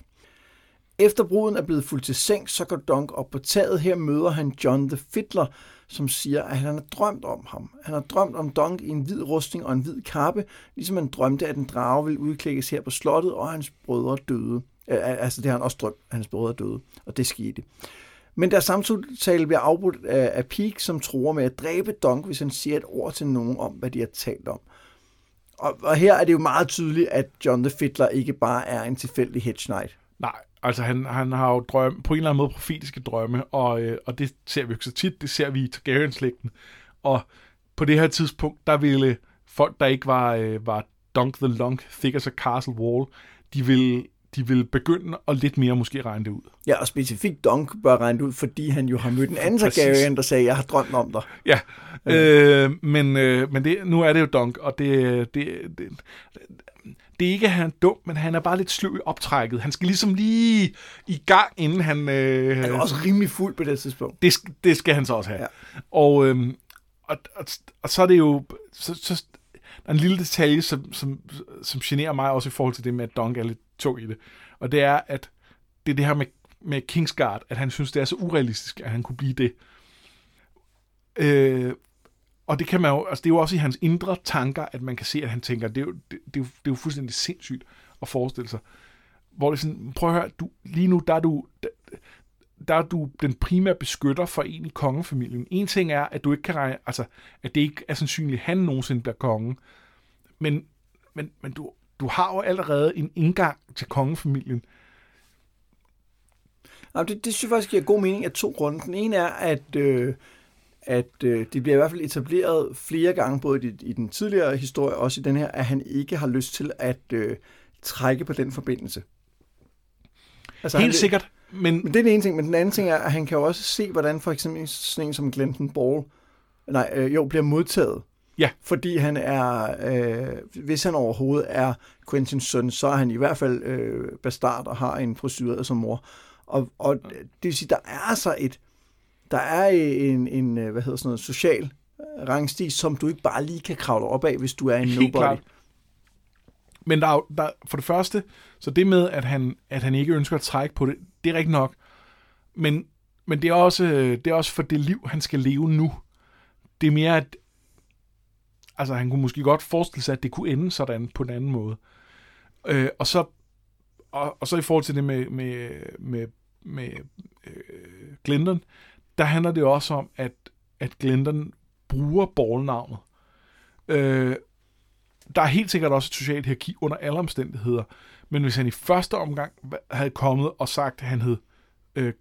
Efter bruden er blevet fuldt til seng, så går Dunk op på taget. Her møder han John the Fiddler, som siger, at han har drømt om ham. Han har drømt om Dunk i en hvid rustning og en hvid kappe, ligesom han drømte, at en drage ville udklækkes her på slottet, og hans brødre døde. Øh, altså, det har han også drømt, at hans brødre døde, og det skete. Men der samtale bliver afbrudt af, af Peak, som tror med at dræbe Donk, hvis han siger et ord til nogen om, hvad de har talt om. Og, og her er det jo meget tydeligt, at John the Fiddler ikke bare er en tilfældig hedge knight. Nej, altså han, han har jo drøm, på en eller anden måde profetiske drømme, og, øh, og det ser vi jo ikke så tit, det ser vi i Targaryen-slægten. Og på det her tidspunkt, der ville folk, der ikke var, øh, var Dunk the Long, Thick as a Castle Wall, de ville de vil begynde at lidt mere måske regne det ud. Ja, og specifikt Dunk bør regne det ud, fordi han jo har mødt en anden Targaryen, der sagde, jeg har drømt om dig. Ja, øh, men, øh, men det, nu er det jo Dunk, og det, det, det, det er ikke, at han er dum, men han er bare lidt sløv i optrækket. Han skal ligesom lige i gang, inden han... Øh, han er også rimelig fuld på det tidspunkt. Det, det skal han så også have. Ja. Og, øh, og, og, og så er det jo... Så, så, der er en lille detalje, som, som, som generer mig også i forhold til det med, at Dunk er lidt tung i det. Og det er, at det er det her med, med Kingsguard, at han synes, det er så urealistisk, at han kunne blive det. Øh, og det kan man jo, altså det er jo også i hans indre tanker, at man kan se, at han tænker, det er jo, det, det er jo, det er jo fuldstændig sindssygt at forestille sig. Hvor det er sådan, prøv at høre, du, lige nu, der er du, der, der er du den primære beskytter for en i kongefamilien. En ting er, at du ikke kan regne, altså, at det ikke er sandsynligt, at han nogensinde bliver konge. Men, men, men du, du har jo allerede en indgang til kongefamilien. Jamen, det, det synes jeg faktisk giver god mening af to grunde. Den ene er, at, øh, at øh, det bliver i hvert fald etableret flere gange, både i, i den tidligere historie og også i den her, at han ikke har lyst til at øh, trække på den forbindelse. Altså, Helt han, sikkert. Men... men det er den ene ting, men den anden ting er, at han kan jo også se, hvordan for eksempel sådan en som Glenton Ball nej, øh, jo, bliver modtaget. Ja. Fordi han er, øh, hvis han overhovedet er Quentins søn, så er han i hvert fald øh, bastard og har en prostitueret som mor. Og, og det vil sige, der er altså et, der er en, en øh, hvad hedder sådan noget, social rangsti, som du ikke bare lige kan kravle op af, hvis du er en Helt nobody. klart. Men der er, der, for det første, så det med, at han, at han ikke ønsker at trække på det, det er rigtigt nok. Men, men det, er også, øh, det er også for det liv, han skal leve nu. Det er mere, at altså, han kunne måske godt forestille sig, at det kunne ende sådan på en anden måde. Øh, og, så, og, og så i forhold til det med, med, med, med øh, Glendon, der handler det også om, at, at Clinton bruger ballnavnet. Øh, der er helt sikkert også et socialt hierarki under alle omstændigheder, men hvis han i første omgang havde kommet og sagt, at han hed øh,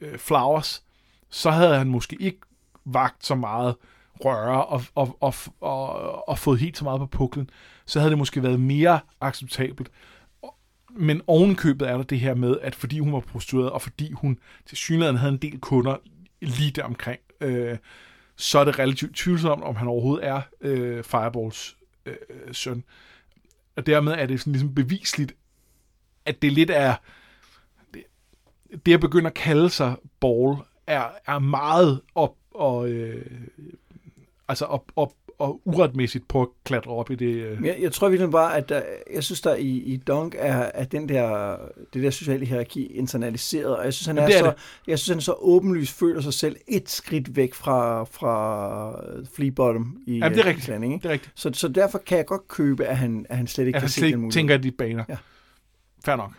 øh, Flowers, så havde han måske ikke vagt så meget røre og, og, og, og, og fået helt så meget på puklen, så havde det måske været mere acceptabelt. Men ovenkøbet er der det her med, at fordi hun var prostitueret, og fordi hun til synligheden havde en del kunder lige der omkring, øh, så er det relativt tvivlsomt, om han overhovedet er øh, Fireballs øh, søn. Og dermed er det sådan ligesom bevisligt, at det lidt er... Det, det at begynde at kalde sig Ball, er, er meget op og... Øh, altså op, op og uretmæssigt på at klatre op i det... Øh. Jeg, jeg tror virkelig bare, at der, jeg synes, der i, i Dunk er, at den der, det der sociale hierarki internaliseret, og jeg synes, han er, Jamen, det er så, det. jeg synes, han så åbenlyst føler sig selv et skridt væk fra, fra Flea Bottom i Jamen, det er øh, rigtigt. Landing, ikke? Det er rigtigt. Så, så derfor kan jeg godt købe, at han, at han slet ikke At kan han se slet den ikke mulighed. tænker de baner. Ja. Fair nok.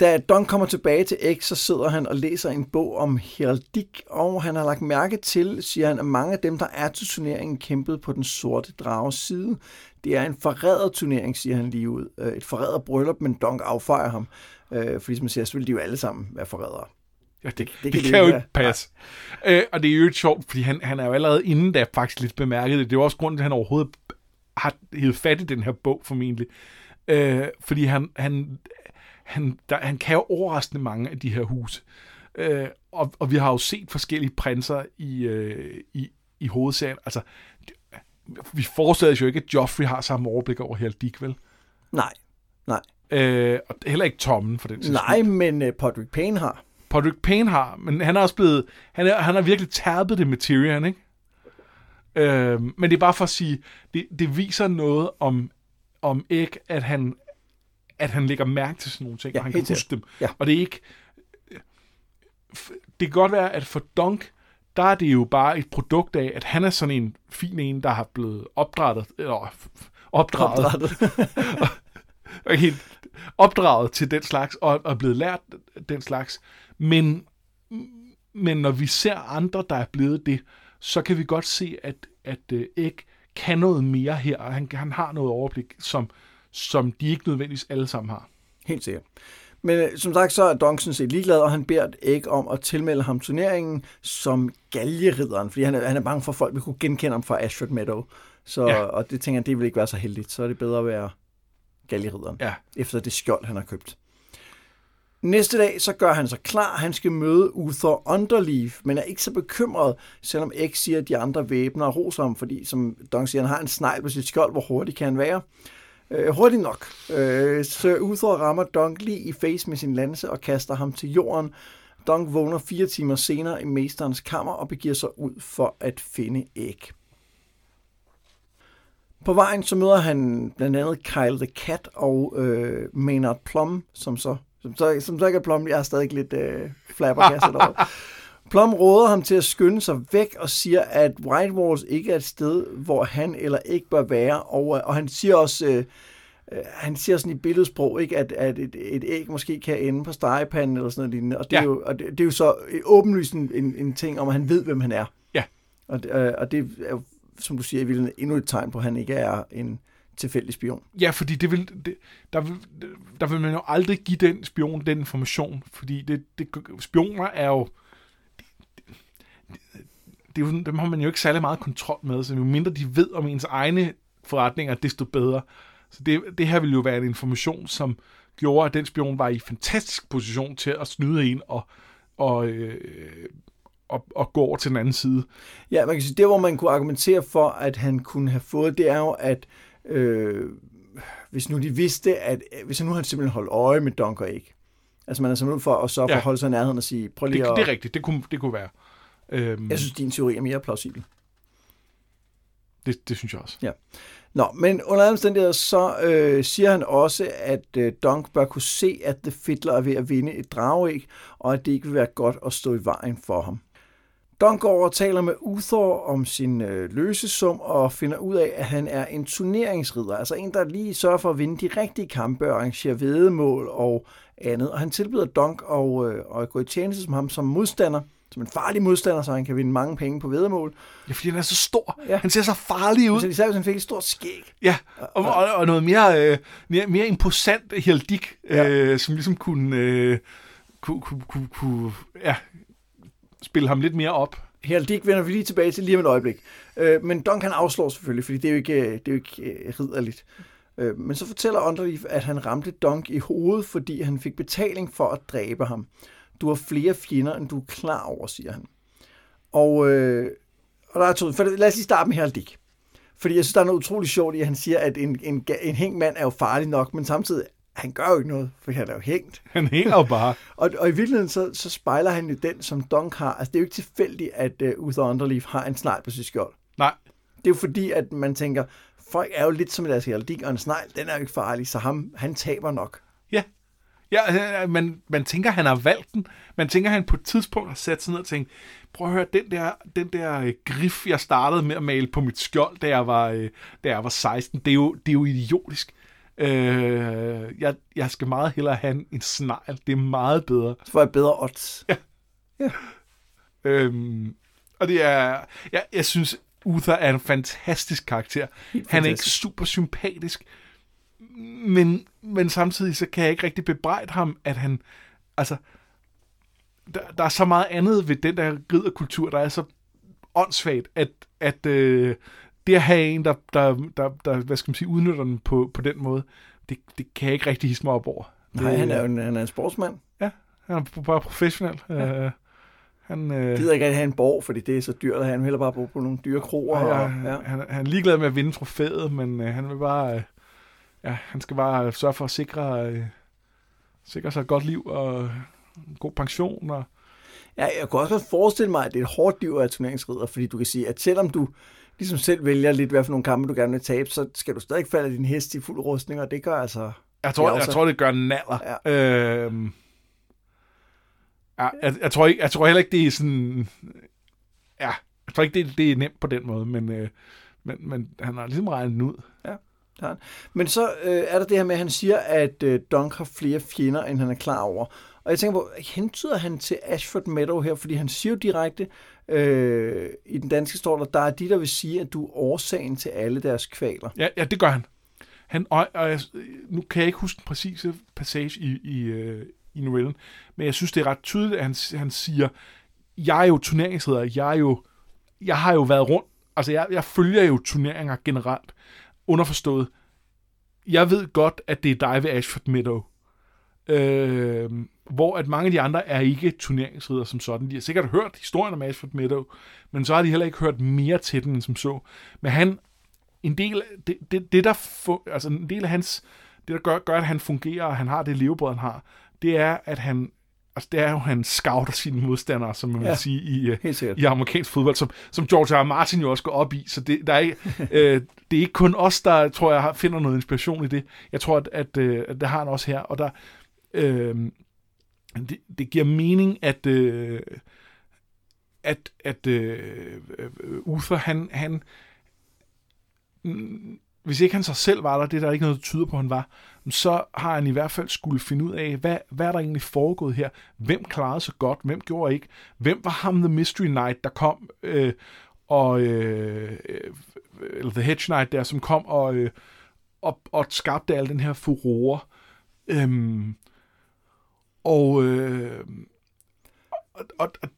Da Don kommer tilbage til X, så sidder han og læser en bog om heraldik, og han har lagt mærke til, siger han, at mange af dem, der er til turneringen, kæmpede på den sorte drages side. Det er en forrædet turnering, siger han lige ud. Øh, Et forrædet bryllup, men Dunk affejer ham. Øh, Fordi som man siger, så vil de jo alle sammen være forrædere. Ja, det, det, det kan det kan jo ikke passe. Øh, og det er jo sjovt, fordi han, han er jo allerede inden da faktisk lidt bemærket det. Det er jo også grunden til, at han overhovedet har hævet fat i den her bog formentlig. Øh, fordi han, han, han, der, han kan jo overraskende mange af de her huse. Øh, og, og vi har jo set forskellige prinser i, øh, i, i hovedsagen. Altså, vi forestiller os jo ikke, at Joffrey har samme overblik over her Dick, vel? Nej, nej. Øh, og heller ikke Tommen, for den sags Nej, men uh, Podrick Payne har. Podrick Payne har, men han er også blevet, han, er, han har virkelig tærpet det med Tyrion, ikke? Øh, men det er bare for at sige, det, det viser noget om, om ikke, at han, at han lægger mærke til sådan nogle ting, Ja, og han kan huske dem. Ja. Og det er ikke, det kan godt være, at for Dunk, der er det jo bare et produkt af, at han er sådan en fin en, der har blevet opdraget, eller opdraget, Opdrættet. og helt opdraget til den slags, og er blevet lært den slags. Men, men når vi ser andre, der er blevet det, så kan vi godt se, at, at uh, Egg kan noget mere her, og han, han har noget overblik, som, som de ikke nødvendigvis alle sammen har. Helt sikkert. Men øh, som sagt, så er Dunk sådan set ligeglad, og han beder Egg om at tilmelde ham turneringen som galgeridderen, fordi han er, han er bange for, at folk vil kunne genkende ham fra Ashford Meadow. Så, Ja. Og det tænker han, det vil ikke være så heldigt. Så er det bedre at være galgeridderen, Ja. efter det skjold, han har købt. Næste dag, så gør han sig klar. Han skal møde Uther Underleaf, men er ikke så bekymret, selvom Egg siger, at de andre væbner roser ham, fordi som Dunk siger, han har en snegl på sit skjold. Hvor hurtigt kan han være? Øh, hurtigt nok. Øh, så Uther rammer Dunk lige i face med sin lanse og kaster ham til jorden. Dunk vågner fire timer senere i mesterens kammer og begiver sig ud for at finde æg. På vejen så møder han blandt andet Kyle the Cat og øh, Maynard Plum, som så, som så, som så ikke er Plum, jeg er stadig lidt øh, flabbergastet over. Plum råder ham til at skynde sig væk og siger, at White Walls ikke er et sted, hvor han eller ikke bør være. Og, og han siger også, øh, øh, han siger sådan i billedsprog, ikke, at, at et, et æg måske kan ende på stegepanden eller sådan noget lignende. Og det, Ja. er, jo, og det, det er jo så åbenlyst en, en, en ting om, at han ved, hvem han er. Ja. Og, øh, og det er jo, som du siger, i virkeligheden endnu et tegn på, at han ikke er en tilfældig spion. Ja, fordi det vil, det, der, vil, der vil man jo aldrig give den spion den information, fordi det, det, spioner er jo, det, er jo, dem har man jo ikke særlig meget kontrol med, så jo mindre de ved om ens egne forretninger, desto bedre. Så det, det her ville jo være en information, som gjorde, at den spion var i fantastisk position til at snyde en og, og, øh, og, og gå over til den anden side. Ja, man kan sige, det hvor man kunne argumentere for, at han kunne have fået, det er jo, at øh, hvis nu de vidste, at hvis han nu havde simpelthen holdt øje med Dunker ikke, Altså man er simpelthen for at for Ja. at holde sig i nærheden og sige, prøv Det, lige at... det er rigtigt, det kunne, det kunne være. Øhm, Jeg synes, din teori er mere plausibel. det, det synes jeg også. Nå, men under alle omstændigheder, så øh, siger han også, at øh, Dunk bør kunne se, at The Fiddler er ved at vinde et drageæg, og at det ikke vil være godt at stå i vejen for ham. Dunk går over og taler med Uthor om sin øh, løsesum og finder ud af, at han er en turneringsridder, altså en, der lige sørger for at vinde de rigtige kampe og arrangere vedemål og andet. Og han tilbyder Dunk og, øh, at gå i tjeneste som ham som modstander, som en farlig modstander, så han kan vinde mange penge på vedemål. Ja, fordi han er så stor. Ja. Han ser så farlig ud. Så især hvis han fik et stort skæg. Ja, og, og, og noget mere, øh, mere, mere imposant Heldik, Ja. øh, som ligesom kunne, øh, kunne, kunne, kunne, kunne ja, spille ham lidt mere op. Her Dick vender vi lige tilbage til lige om et øjeblik. Øh, men Dunk han afslår selvfølgelig, fordi det er jo ikke, det er jo ikke øh, ridderligt. Øh, men så fortæller Underleaf, at han ramte Dunk i hovedet, fordi han fik betaling for at dræbe ham. Du har flere fjender, end du er klar over, siger han. Og, øh, og der er to, for lad os lige starte med Dick. Fordi jeg synes, der er noget utroligt sjovt i, at han siger, at en, en, en hængt mand er jo farlig nok, men samtidig, han gør jo ikke noget, for han er jo hængt. Han hænger jo bare. Og, og i virkeligheden, så, så spejler han jo den, som Dunk har. Altså, det er jo ikke tilfældigt, at uh, Uther Underleaf har en snegl på sit skjold. Nej, Det er jo fordi, at man tænker, folk er jo lidt som deres heraldik, og en snegl, den er jo ikke farlig, så ham, han taber nok. ja. Ja, øh, man, man tænker, han har valgt den. Man tænker, han på et tidspunkt har sat sig ned og tænkt, prøv at høre, den der, den der øh, grif, jeg startede med at male på mit skjold, da jeg var, øh, da jeg var 16, det er jo, det er jo idiotisk. Øh, jeg, jeg skal meget hellere have en, en snegl. Det er meget bedre. Så får jeg bedre odds. Ja. Øhm, og det er, jeg, jeg synes, Uther er en fantastisk karakter. Helt Han er ikke fantastisk. super sympatisk, men, men samtidig så kan jeg ikke rigtig bebrejde ham, at han, altså, der, der er så meget andet ved den der ridderkultur, der er så åndssvagt, at, at øh, det at have en, der, der, der, der, hvad skal man sige, udnytter den på, på den måde, det, det kan jeg ikke rigtig hisse mig op over. Nej, Det- han er jo en, han er en sportsmand. Ja, han er bare professionel. Ja. Øh, han, øh, gider ikke rigtig have en borg, fordi det er så dyrt, at han vil hellere bare bo på nogle dyre kroer. Ja, Og, ja. Han, han er ligeglad med at vinde trofæet, men øh, han vil bare, øh, ja, han skal bare sørge for at sikre, øh, sikre sig et godt liv og en god pension. Og, Ja, jeg kunne også godt forestille mig, at det er et hårdt liv at være turneringsridder, fordi du kan sige, at selvom du ligesom selv vælger lidt, hvad for nogle kampe du gerne vil tabe, så skal du stadig falde din hest i fuld rustning, og det gør altså... jeg, tror, Ja, jeg også- tror, det gør naller. Ja. Øhm, ja, jeg, jeg, tror ikke, jeg tror heller ikke, det er sådan... Ja, jeg tror ikke, det, det er nemt på den måde, men, øh, men, men han har ligesom regnet den ud. Det han. Men så øh, er der det her med, at han siger, at øh, Dunk har flere fjender, end han er klar over. Og jeg tænker på, hentyder han til Ashford Meadow her, fordi han siger jo direkte, øh, i den danske står der, der er de, der vil sige, at du er årsagen til alle deres kvaler. Ja, ja det gør han. han og, og jeg, nu kan jeg ikke huske den præcise passage i, i, øh, i novellen, men jeg synes, det er ret tydeligt, at han, han siger, jeg er jo turneringsleder, jeg er jo, jeg har jo været rundt, altså jeg, jeg følger jo turneringer generelt, underforstået, jeg ved godt, at det er dig ved Ashford Meadow, øh, hvor at mange af de andre er ikke turneringsridder som sådan. De har sikkert hørt historien om Ashford Meadow, men så har de heller ikke hørt mere til den end som så. Men han, en del, det, det, det der, altså en del af hans, det der gør, gør, at han fungerer, og han har det levebrød, han har, det er, at han, altså det er jo, han scouter sine modstandere, som man ja. Vil sige i, øh, i amerikansk fodbold, som, som George R. Martin jo også går op i. Så det, der er, ikke- øh, det er ikke kun os, der tror jeg finder noget inspiration i det. Jeg tror, at, at, øh, at det har han også her. Og der, øh, det, det giver mening, at, øh, at, at øh, øh, Uther, han, han hvis ikke han sig selv var der, det er der ikke noget, der tyder på, at han var, så har han i hvert fald skulle finde ud af, hvad, hvad er der egentlig foregået her? Hvem klarede sig godt? Hvem gjorde ikke? Hvem var ham The Mystery Knight, der kom, øh, og, øh, øh eller The Hedge Knight der, som kom og, øh, og, og skabte al den her furore? Øhm, og, øh, og, og, og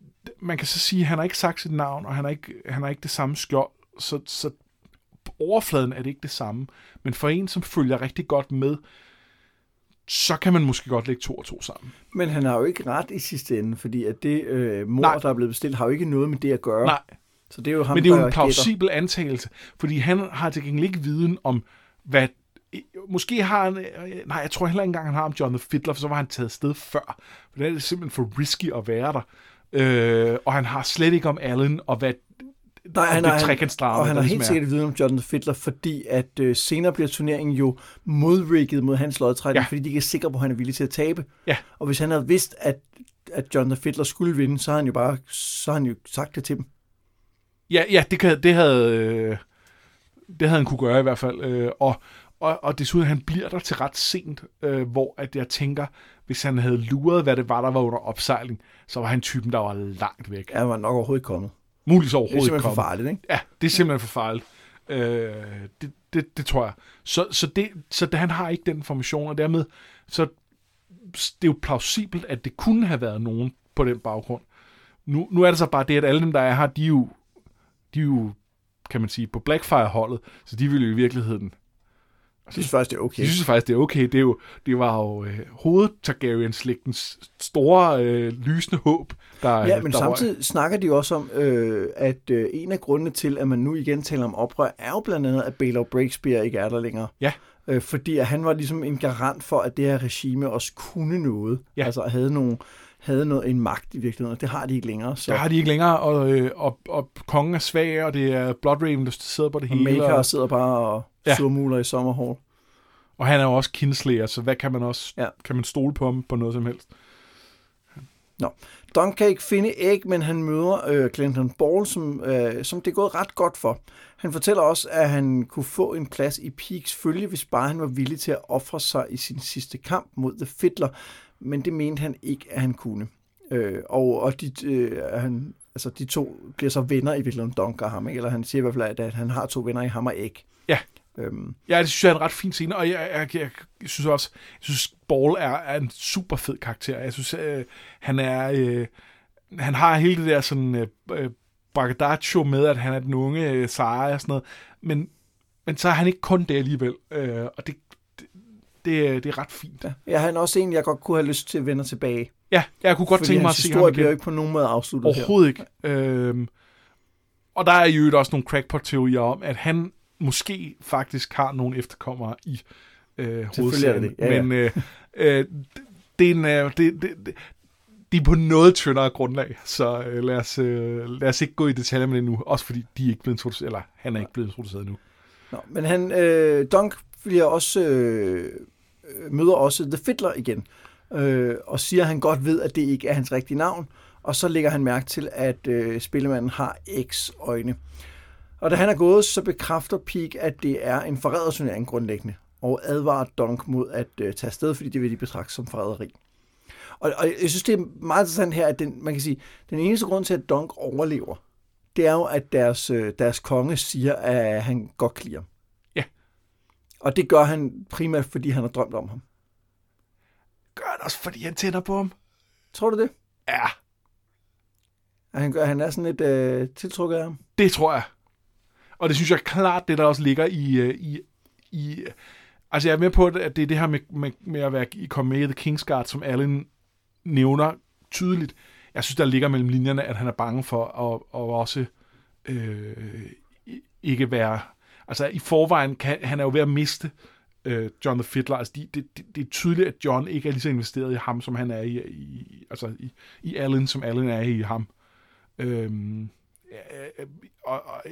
man kan så sige, at han har ikke sagt sit navn, og han har ikke, han har ikke det samme skjold, så, så overfladen er det ikke det samme. Men for en, som følger rigtig godt med, så kan man måske godt lægge to og to sammen. Men han har jo ikke ret i sidste ende, fordi at det øh, mor, Nej. der er blevet bestilt, har jo ikke noget med det at gøre. Nej, Så det er jo ham, men det er jo en plausibel antagelse, fordi han har til gengæld ikke viden om, hvad måske har han... øh, Nej, jeg tror heller ikke engang, han har om John the Fiddler, for så var han taget sted før. For det er simpelthen for risky at være der. Øh, og han har slet ikke om Allen, og hvad Nej, og han det har, trekantsdrama, og han har helt er. sikkert viden om Jonathan Fiddler, fordi at øh, senere bliver turneringen jo modrigget mod hans lodtrækning, Ja. fordi de ikke er sikre på, at han er villig til at tabe. Ja. Og hvis han havde vidst, at, at Jonathan Fiddler skulle vinde, så havde han jo bare så han jo sagt det til dem. Ja, ja det, kan, det havde... Øh, det havde han kunne gøre i hvert fald. Øh, og, og, og desuden, han bliver der til ret sent, øh, hvor at jeg tænker, hvis han havde luret, hvad det var, der var under opsejling, så var han typen, der var langt væk. Ja, han var nok overhovedet kommet. Muligvis Det er overhovedet ikke simpelthen for farligt, ikke? Ja, det er simpelthen for farligt. Øh, det, det, det tror jeg. Så, så, det, så det, han har ikke den information, og dermed, så det er jo plausibelt, at det kunne have været nogen på den baggrund. Nu, nu er det så bare det, at alle dem, der er her, de er jo, de er jo kan man sige, på Blackfire-holdet, så de vil jo i virkeligheden Jeg synes faktisk, det er okay. de synes faktisk, det er okay. Det, er jo, det var jo øh, hoved Targaryen-slægtens store øh, lysende håb, der Ja, men der samtidig snakker de jo også om, øh, at øh, en af grundene til, at man nu igen taler om oprør, er jo blandt andet, at Baylor Breakspear ikke er der længere. Ja. Øh, fordi at han var ligesom en garant for, at det her regime også kunne noget. Ja. Altså havde, nogle, havde noget, en magt i virkeligheden, og det har de ikke længere. Så. Der har de ikke længere, og, øh, og, og kongen er svag, og det er Bloodraven, der sidder på det og hele. Maker Og, sidder bare og Ja. surmuler i sommerhår. og han er jo også kinslayer, så hvad kan man også, Ja. kan man stole på ham på noget som helst? Don kan ikke finde æg, men han møder øh, Clinton Ball, som, øh, som det er gået ret godt for. Han fortæller også, at han kunne få en plads i Peaks følge, hvis bare han var villig til at ofre sig i sin sidste kamp mod The Fiddler, men det mente han ikke, at han kunne. Øh, og og de, øh, han, altså, de to bliver så venner i virkeligheden, Donk og ham, ikke? eller han siger i hvert fald, at, han har to venner i ham og æg. Ja. Øhm, Ja, det synes jeg er en ret fin scene, og jeg, jeg, jeg, jeg synes også, jeg synes, Ball er, er en super fed karakter. Jeg synes, øh, han er, øh, han har hele det der sådan, øh, øh, braggadocio med, at han er den unge øh, seje og sådan noget, men, men så er han ikke kun det alligevel, øh, og det, det, det, er- det er ret fint. ja. han er også en, jeg godt kunne have lyst til at vende tilbage. Ja, jeg kunne godt fordi tænke mig at se ham igen. bliver ikke på nogen måde afsluttet her. Overhovedet ikke. Øhm, og der er jo også nogle crackpot-teorier om, at han måske faktisk har nogle efterkommere i øh, er det. Ja, ja. Men øh, øh, det, er en, øh, det, det, det, de er på noget tyndere grundlag, så øh, lad, os, øh, lad os ikke gå i detaljer med det nu, også fordi de er ikke blevet introduceret, eller han er ikke blevet introduceret nu. Nå, men han, øh, Dunk bliver også, øh, øh, Øh, møder også The Fiddler igen, øh, og siger, at han godt ved, at det ikke er hans rigtige navn, og så lægger han mærke til, at øh, spillemanden har X-øjne. Og da han er gået, så bekræfter Peak, at det er en forræderturnering grundlæggende, og advarer Donk mod at øh, tage afsted, fordi det vil de betragte som forræderi. Og, og jeg synes, det er meget interessant her, at den, man kan sige, den eneste grund til, at Donk overlever, det er jo, at deres, øh, deres konge siger, at han godt kan lide ham. Og det gør han primært, fordi han har drømt om ham. Gør det også, fordi han tænder på ham. Tror du det? Ja, At han, gør, han er sådan lidt øh, tiltrukket af ham? Det tror jeg. Og det synes jeg klart, det der også ligger i... øh, i, i altså jeg er med på, at det er det her med, med, med at være, i komme med i The Kingsguard, som Allen nævner tydeligt. Jeg synes, der ligger mellem linjerne, at han er bange for at, at også øh, ikke være... Altså i forvejen, kan, han er jo ved at miste øh, John the Fiddler. Altså de, det, det, det er tydeligt, at John ikke er lige så investeret i ham, som han er i, i, altså i, i Allen, som Allen er i ham. Øhm, ja, øh, og, og,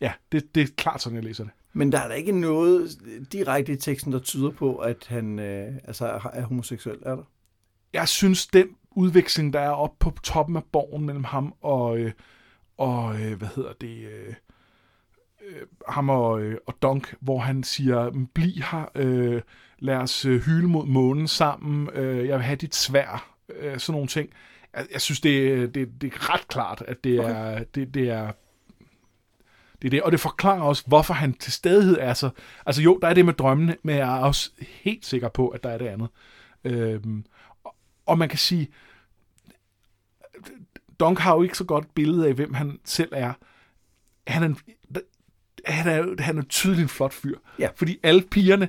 ja, det, det er klart sådan, jeg læser det. Men der er der ikke noget direkte i teksten, der tyder på, at han øh, altså er, er homoseksuel, er der? Jeg synes, den udveksling, der er oppe på toppen af borgen mellem ham og, øh, og øh, hvad hedder det, øh, øh, ham og, øh, og Dunk, hvor han siger, "Men bliv her, øh, lad os øh, hyle mod månen sammen, øh, jeg vil have dit svær, øh, sådan nogle ting. Jeg, jeg synes, det, det, det er ret klart, at det Okay. er, det, det er det er det, og det forklarer også, hvorfor han til stadighed er så... Altså jo, der er det med drømmene, men jeg er også helt sikker på, at der er det andet. Øhm, og, og man kan sige, Dunk har jo ikke så godt billede af, hvem han selv er. Han er, en, han er, han er tydeligt en flot fyr. Ja. Fordi alle pigerne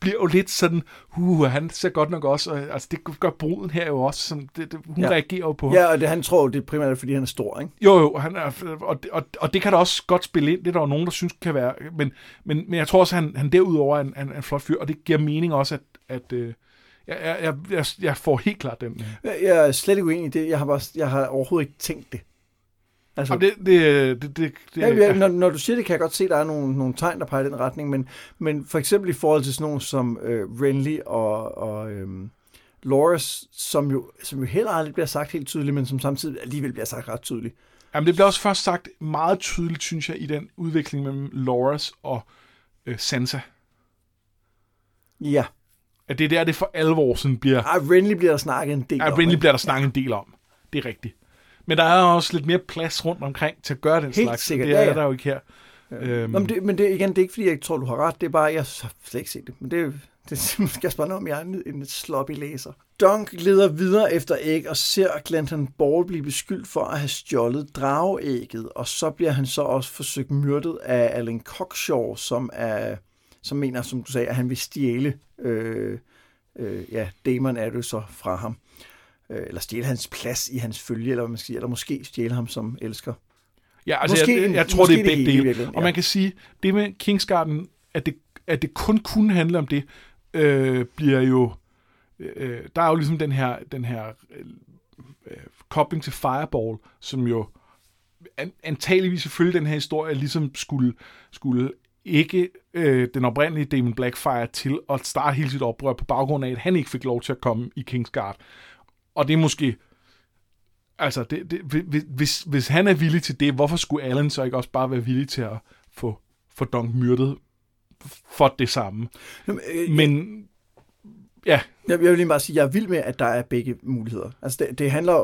bliver jo lidt sådan, uh, han ser godt nok også, og, altså det gør bruden her jo også, sådan, det, det, hun Ja. reagerer jo på. Ja, og det, han tror, det er primært, fordi han er stor, ikke? Jo, jo, han er, og, og, og det kan da også godt spille ind, det er der jo nogen, der synes kan være, men, men, men jeg tror også, han, han derudover er en, en, en flot fyr, og det giver mening også, at, at øh, jeg, jeg, jeg, jeg får helt klart den. Jeg, jeg er slet ikke uenig i det. Jeg har, bare, jeg har overhovedet ikke tænkt det. Altså, Jamen, det, det, det, det, det, Ja, ja, når, når du siger det, kan jeg godt se, at der er nogle, nogle tegn, der peger i den retning, men, men for eksempel i forhold til sådan nogle som øh, Renly og, og øhm, Loris, som jo, som jo heller aldrig bliver sagt helt tydeligt, men som samtidig alligevel bliver sagt ret tydeligt. Jamen, det bliver også først sagt meget tydeligt, synes jeg, i den udvikling mellem Loras og øh, Sansa. Ja, At det er der, det for alvor sådan bliver... Ej, Renly bliver der snakket en del Ja, om. Renly ikke? bliver der snakket en del om. Det er rigtigt. Men der er også lidt mere plads rundt omkring til at gøre den Helt slags. sikkert, Det ja, er ja. der jo ikke her. Øhm, Nå, men, det, men det, igen, det er ikke, fordi jeg ikke tror, du har ret. Det er bare, jeg har slet ikke set det. Men det, det er måske noget, om jeg er en, en sloppy læser. Dunk leder videre efter æg og ser Glenton Ball blive beskyldt for at have stjålet drageægget. Og så bliver han så også forsøgt myrdet af Alan Cockshaw, som er som mener, som du sagde, at han vil stjæle øh, øh, ja, Damon er det så fra ham. Øh, eller stjæle hans plads i hans følge, eller hvad man skal sige, eller måske stjæle ham som elsker. Ja, altså Måske jeg, jeg, jeg tror, det er begge dele. virkeligheden, Og ja. man kan sige, det med Kingsgarden, at det, at det kun kunne handle om det, øh, bliver jo... Øh, der er jo ligesom den her, den her øh, øh, kobling til Fireball, som jo an, antageligvis selvfølgelig den her historie ligesom skulle, skulle ikke øh, den oprindelige Damon Blackfire til at starte hele sit oprør på baggrund af, at han ikke fik lov til at komme i Kingsguard. Og det er måske Altså, det, det, hvis- hvis, han er villig til det, hvorfor skulle Allen så ikke også bare være villig til at få, få Dunk myrdet for det samme? Jamen, øh, Men ja, Jeg, jeg vil lige bare sige, at jeg er vild med, at der er begge muligheder. Altså det, det handler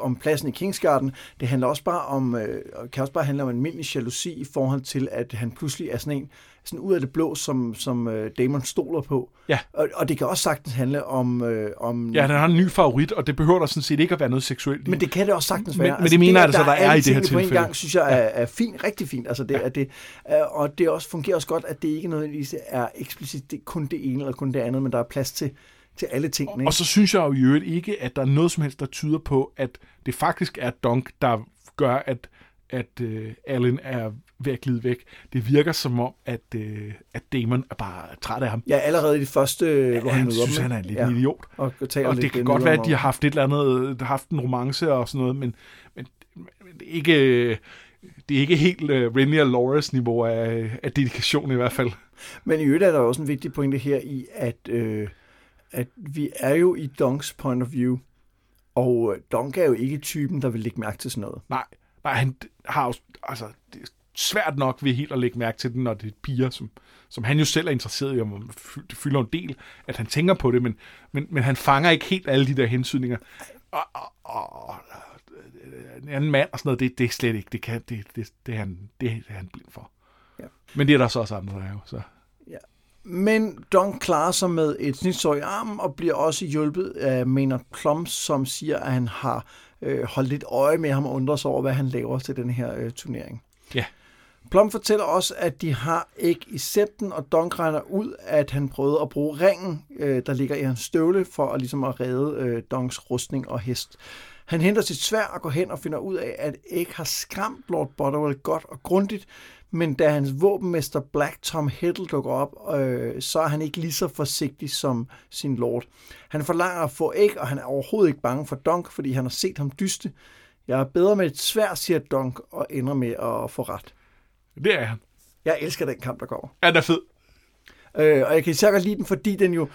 om pladsen i Kingsgarden. Det handler også bare om, øh, kan også bare handle om en almindelig jalousi i forhold til, at han pludselig er sådan en, sådan ud af det blå, som, som øh, Damon stoler på. Ja. Og, og det kan også sagtens handle om... Øh, om ja, den har en ny favorit, og det behøver der sådan set ikke at være noget seksuelt men det kan det også sagtens Men- være. Altså, men det mener jeg, altså, der er alle i det her tingene på en tilfælde. gang, synes jeg er, er fint, rigtig fint. Altså det, ja. at det, øh, og det også fungerer også godt, at det ikke nødvendigvis er eksplicit det, kun det ene eller kun det andet, men der er plads til, til alle tingene. Og så synes jeg jo i øvrigt ikke, at der er noget som helst, der tyder på, at det faktisk er Dunk, der gør, at, at uh, Allen er ved at glide væk. Det virker som om, at, uh, at Damon er bare træt af ham. Ja, allerede i det første, ja, hvor han han synes, dem. han er en lille ja. idiot. Og, Og lidt det kan øh, godt være, at de har haft et eller andet, haft en romance og sådan noget, men, men, men det er ikke, det er ikke helt uh, Renly og Loras niveau af, af dedikation i hvert fald. Men i øvrigt er der også en vigtig pointe her i, at, øh, at vi er jo i Dunks point of view, og øh, Dunk er jo ikke typen, der vil lægge mærke til sådan noget. Nej, nej han har jo, altså, svært nok ved helt at lægge mærke til den, når det er piger, som, som han jo selv er interesseret i, fy- det fylder en del, at han tænker på det, men, men, men han fanger ikke helt alle de der hensynninger. Og, og, og, og en anden mand og sådan noget, det, det er slet ikke, det, kan, det, det, det, er han, det er han blind for. Ja. Men det er der så også andre, der er jo. Så. Men Dunk klarer sig med et snitsår i armen, og bliver også hjulpet af Maynard Plum, som siger, at han har øh, holdt lidt øje med ham og undrer sig over, hvad han laver til den her øh, turnering. Ja. Plum fortæller også, at de har æg i septen, og Donk regner ud, at han prøvede at bruge ringen, øh, der ligger i hans støvle, for at, ligesom at redde øh, rustning og hest. Han henter sit svær og går hen og finder ud af, at Egg har skræmt Lord Butterwell godt og grundigt, men da hans våbenmester Black Tom Heddle dukker op, øh, så er han ikke lige så forsigtig som sin lord. Han forlanger at få æg, og han er overhovedet ikke bange for Donk, fordi han har set ham dyste. Jeg er bedre med et svær, siger Donk, og ender med at få ret. Det er han. Jeg elsker den kamp, der går. Ja, den er fed. Øh, og jeg kan især godt lide den, fordi den jo,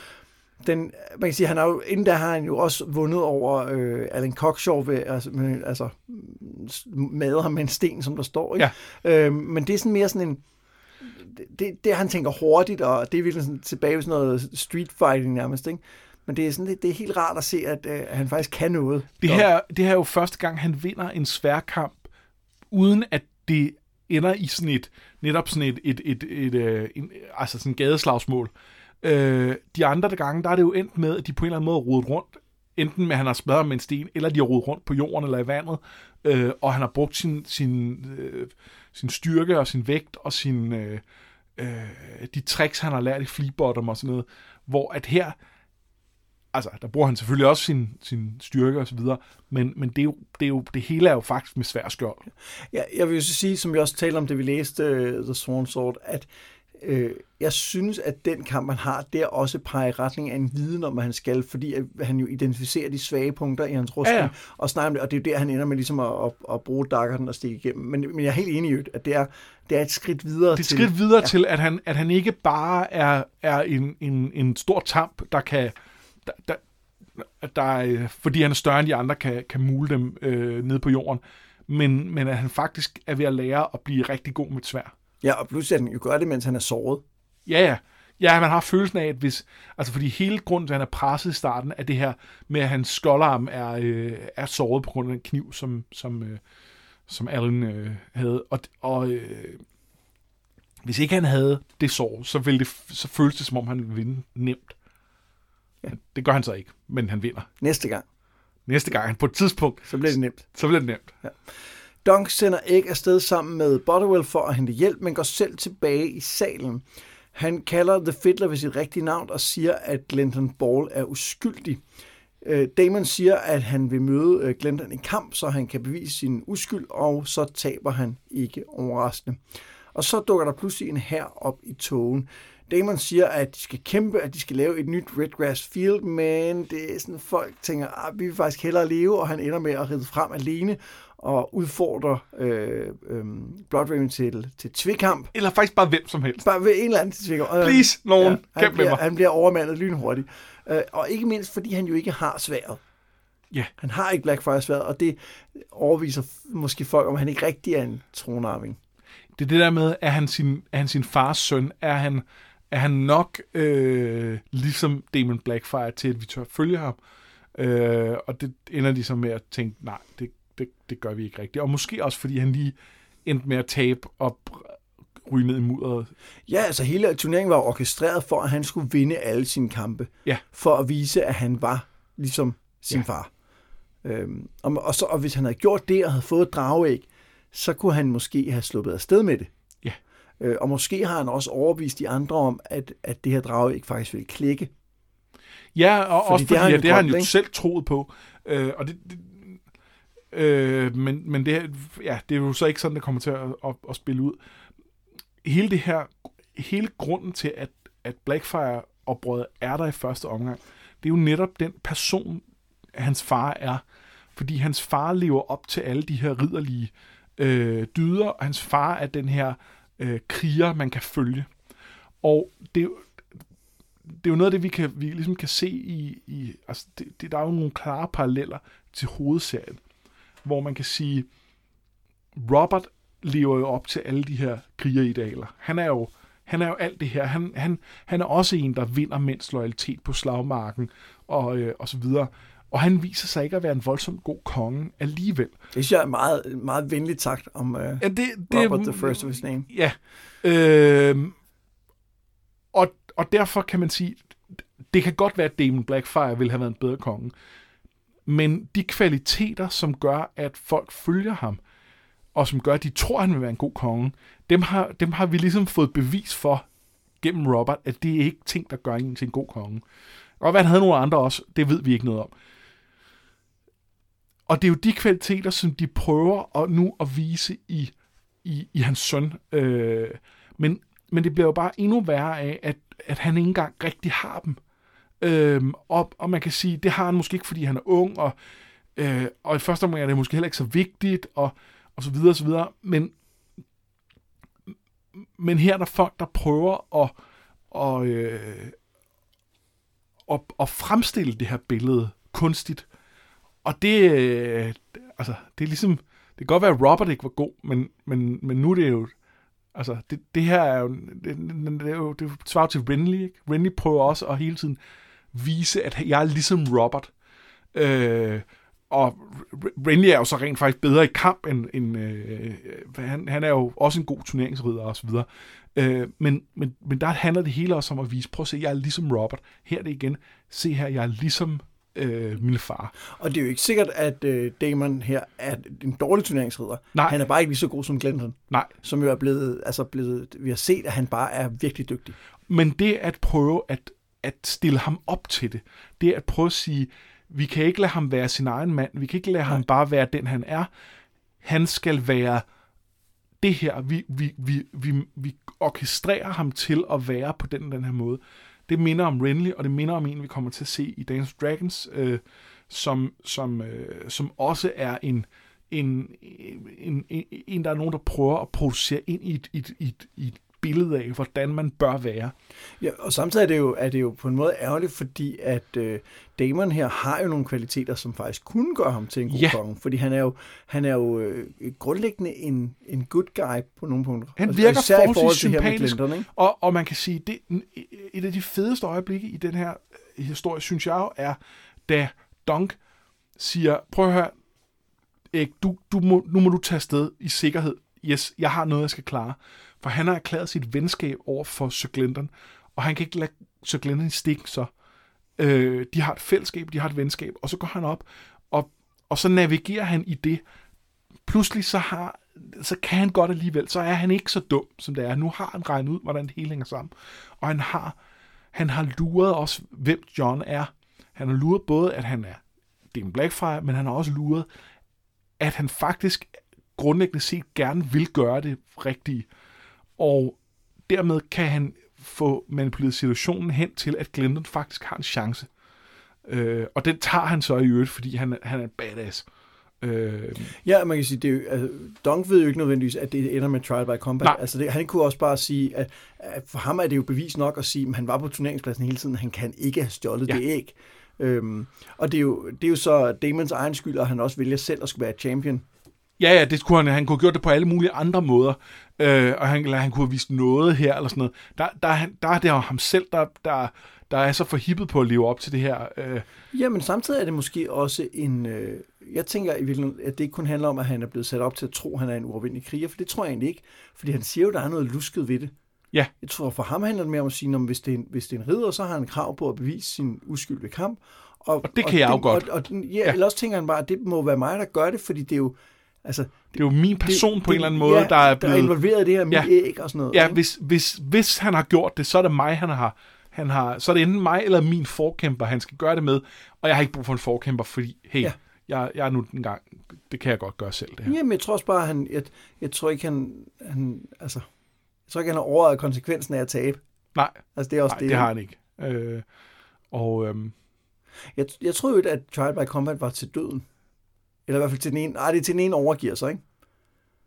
den, man kan sige, han har jo, inden da har han jo også vundet over øh, Alan Cockshaw ved, altså, med, altså made ham med en sten, som der står. Ikke? Ja. Øh, men det er sådan mere sådan en, det, det, han tænker hurtigt, og det er virkelig sådan tilbage ved sådan noget street fighting nærmest, ikke? Men det er, sådan, det, det er helt rart at se, at, øh, han faktisk kan noget. Det her, det her er jo første gang, han vinder en sværkamp, uden at det ender i sådan et, netop sådan et, et, et, et, et en, altså sådan gadeslagsmål. Øh, de andre gange, der er det jo endt med, at de på en eller anden måde har rodet rundt, enten med, at han har smadret med en sten, eller de har rodet rundt på jorden eller i vandet, øh, og han har brugt sin, sin, øh, sin styrke og sin vægt og sin, øh, øh, de tricks, han har lært i Fleabottom og sådan noget, hvor at her, altså, der bruger han selvfølgelig også sin, sin styrke og så videre, men, men det, er jo, det, er jo, det hele er jo faktisk med svær skjold. Ja, jeg vil jo sige, som vi også talte om, det vi læste uh, The Sworn Sword, at øh, jeg synes, at den kamp, han har, der også peger i retning af en viden om, hvad han skal, fordi at han jo identificerer de svage punkter i hans rustning, ja, ja. og snakker om det, og det er jo der, han ender med ligesom at, at, at bruge daggerten og stikke igennem. Men, men jeg er helt enig i, at det er, det er et skridt videre det er et til... skridt videre ja. til, at han, at han ikke bare er, er en, en, en stor tamp, der kan... Der, der, der, fordi han er større end de andre, kan, kan mule dem øh, ned på jorden, men, men at han faktisk er ved at lære at blive rigtig god med svær. Ja, og pludselig han jo gør det, mens han er såret. Ja, ja. Ja, man har følelsen af, at hvis... Altså, fordi hele grunden til, at han er presset i starten, er det her med, at hans skoldarm er, øh, er såret på grund af den kniv, som, som, øh, som Allen øh, havde. Og, og øh, hvis ikke han havde det sår, så, ville det, så føles det, som om han ville vinde nemt. Ja. Det gør han så ikke, men han vinder. Næste gang. Næste gang, på et tidspunkt. Så bliver det nemt. Så bliver det nemt. Ja. Dunk sender Egg afsted sammen med Butterwell for at hente hjælp, men går selv tilbage i salen. Han kalder The Fiddler ved sit rigtige navn og siger, at Glenton Ball er uskyldig. Øh, Damon siger, at han vil møde øh, Glenton i kamp, så han kan bevise sin uskyld, og så taber han ikke overraskende. Og så dukker der pludselig en her op i togen. Damon siger, at de skal kæmpe, at de skal lave et nyt Redgrass Field, men det er sådan, folk tænker, at ah, vi vil faktisk hellere leve, og han ender med at ride frem alene, og udfordrer øh, øh, Blood Raven til, til tvikamp. Eller faktisk bare hvem som helst. Bare ved en eller anden til tvikamp. Please, nogen, ja, han, bliver, han bliver overmandet lynhurtigt. Øh, og ikke mindst, fordi han jo ikke har sværet. Ja. Han har ikke Blackfire sværet, og det overviser måske folk, om han ikke rigtig er en tronarving. Det er det der med, at han sin, er han sin fars søn? Er han, er han nok øh, ligesom Damon Blackfire til, at vi tør følge ham? Øh, og det ender de så med at tænke, nej, det det, det gør vi ikke rigtigt. Og måske også, fordi han lige endte med at tabe og ryge ned i mudderet. Ja, altså hele turneringen var orkestreret for, at han skulle vinde alle sine kampe. Ja. For at vise, at han var ligesom sin ja. far. Øhm, og, og, så, og hvis han havde gjort det og havde fået et drageæg, så kunne han måske have sluppet afsted med det. Øh, og måske har han også overbevist de andre om, at, at det her drageæg faktisk ville klikke. Ja, og fordi også fordi, det har han, ja, det har han jo selv troet på. Øh, og det, det, Øh, men men det, ja, det er jo så ikke sådan, det kommer til at, at, at spille ud. Hele det her, hele grunden til, at, at Blackfire-oprøret er der i første omgang, det er jo netop den person, hans far er. Fordi hans far lever op til alle de her ridderlige øh, dyder, og hans far er den her øh, kriger, man kan følge. Og det, det er jo noget af det, vi, kan, vi ligesom kan se i... i altså det, det, der er jo nogle klare paralleller til hovedserien hvor man kan sige, Robert lever jo op til alle de her krigeridealer. Han er jo, han er jo alt det her. Han, han, han er også en, der vinder mænds loyalitet på slagmarken og, øh, og så videre. Og han viser sig ikke at være en voldsomt god konge alligevel. Det synes jeg er meget, meget venligt sagt om øh, ja, det, det, Robert the First of his name. Ja. Øh, og, og derfor kan man sige, det kan godt være, at Damon Blackfire ville have været en bedre konge. Men de kvaliteter, som gør, at folk følger ham, og som gør, at de tror, at han vil være en god konge, dem har, dem har vi ligesom fået bevis for gennem Robert, at det er ikke ting, der gør en til en god konge. Og hvad han havde nogle andre også, det ved vi ikke noget om. Og det er jo de kvaliteter, som de prøver at nu at vise i, i, i hans søn. Øh, men, men det bliver jo bare endnu værre af, at, at han ikke engang rigtig har dem. Øhm, og, og man kan sige, det har han måske ikke, fordi han er ung, og, øh, og i første omgang er det måske heller ikke så vigtigt, og, og så videre, og så videre. Men, men her er der folk, der prøver at, og, øh, at, at fremstille det her billede kunstigt. Og det, øh, altså, det er ligesom, det kan godt være, at Robert ikke var god, men, men, men nu er det jo, altså, det, det her er jo, det, det, er jo, det svarer til Renly, ikke? Renly prøver også at hele tiden vise, at jeg er ligesom Robert. Øh, og Renly er jo så rent faktisk bedre i kamp end, end øh, han, han er jo også en god turneringsridder og så videre. Øh, men, men, men der handler det hele også om at vise, prøv at se, jeg er ligesom Robert. Her er det igen, se her, jeg er ligesom øh, min far. Og det er jo ikke sikkert, at øh, Damon her er en dårlig turneringsridder. Nej. Han er bare ikke lige så god som Glenton, Nej, som jo er blevet, altså blevet, vi har set, at han bare er virkelig dygtig. men det at prøve at, at stille ham op til det, det at prøve at sige, vi kan ikke lade ham være sin egen mand, vi kan ikke lade Nej. ham bare være den, han er. Han skal være det her, vi, vi, vi, vi, vi orkestrerer ham til at være på den, den her måde. Det minder om Renly, og det minder om en, vi kommer til at se i Dance of Dragons, øh, som, som, øh, som også er en, en, en, en, en, der er nogen, der prøver at producere ind i et, et, et, et billede af, hvordan man bør være. Ja, og samtidig er det jo, er det jo på en måde ærgerligt, fordi at øh, Damon her har jo nogle kvaliteter, som faktisk kunne gøre ham til en god Ja. konge. Fordi han er jo, han er jo øh, grundlæggende en, en good guy på nogle punkter. Han virker forhold forholdsvis til her med sympatisk. Clinton? Og, og man kan sige, det et af de fedeste øjeblikke i den her øh, historie, synes jeg jo, er, da Dunk siger, prøv at høre, Erik, du, du må, nu må du tage afsted i sikkerhed. Yes, jeg har noget, jeg skal klare. For han har erklæret sit venskab over for Sir Glendon, og han kan ikke lade Sir Glendon i stikken så. Øh, de har et fællesskab, de har et venskab, og så går han op, og, og så navigerer han i det. Pludselig så har så kan han godt alligevel, så er han ikke så dum, som det er. Nu har han regnet ud, hvordan det hele hænger sammen. Og han har, han har luret også, hvem John er. Han har luret både, at han er Dean Blackfire, men han har også luret, at han faktisk grundlæggende set gerne vil gøre det rigtige. Og dermed kan han få manipuleret situationen hen til, at Glenton faktisk har en chance. Øh, og den tager han så i øvrigt, fordi han, han er en badass. Øh, Ja, man kan sige, det er jo, altså, Dunk ved jo ikke nødvendigvis, at det ender med trial by combat. Nej. Altså, det, han kunne også bare sige, at, at for ham er det jo bevis nok at sige, at han var på turneringspladsen hele tiden, han kan ikke have stjålet Ja. ja. det æg. Øhm, og det er, jo, det er jo så Damons egen skyld, at han også vælger selv at skulle være champion. Ja, ja, det kunne han, han kunne have gjort det på alle mulige andre måder, øh, og han, eller han kunne have vist noget her, eller sådan noget. Der, der, er der er det jo ham selv, der, der, der er så forhippet på at leve op til det her. Øh, Ja, men samtidig er det måske også en... Øh, jeg tænker i virkeligheden, at det ikke kun handler om, at han er blevet sat op til at tro, at han er en uovervindelig kriger, for det tror jeg egentlig ikke. Fordi han siger jo, at der er noget lusket ved det. Ja. Jeg tror, for ham handler det mere om at sige, at hvis det, er en, hvis det er en ridder, så har han krav på at bevise sin uskyld ved kamp. Og, Og det kan jeg jo godt. Og, og, ja, Ja. ja, eller også tænker han bare, at det må være mig, der gør det, fordi det er jo... Altså, det er jo min person det, på en eller anden måde, ja, der er der er blevet... involveret i det her mit Ja. æg og sådan noget. Ja, ikke? hvis, hvis, hvis han har gjort det, så er det mig, han har, han har... Så er det enten mig eller min forkæmper, han skal gøre det med. Og jeg har ikke brug for en forkæmper, fordi, hey, ja. Jeg, jeg er nu en gang... Det kan jeg godt gøre selv, det her. Jamen, jeg tror også bare, han, jeg, jeg tror ikke, han, han, altså, jeg tror ikke, han har overvejet konsekvensen af at tabe. Nej, Altså, det er også nej, det, det har han ikke. Øh, og øhm, Jeg, jeg tror jo, at Trial by Combat var til døden. Eller i hvert fald til den ene. Nej, det er til den ene overgiver sig, ikke?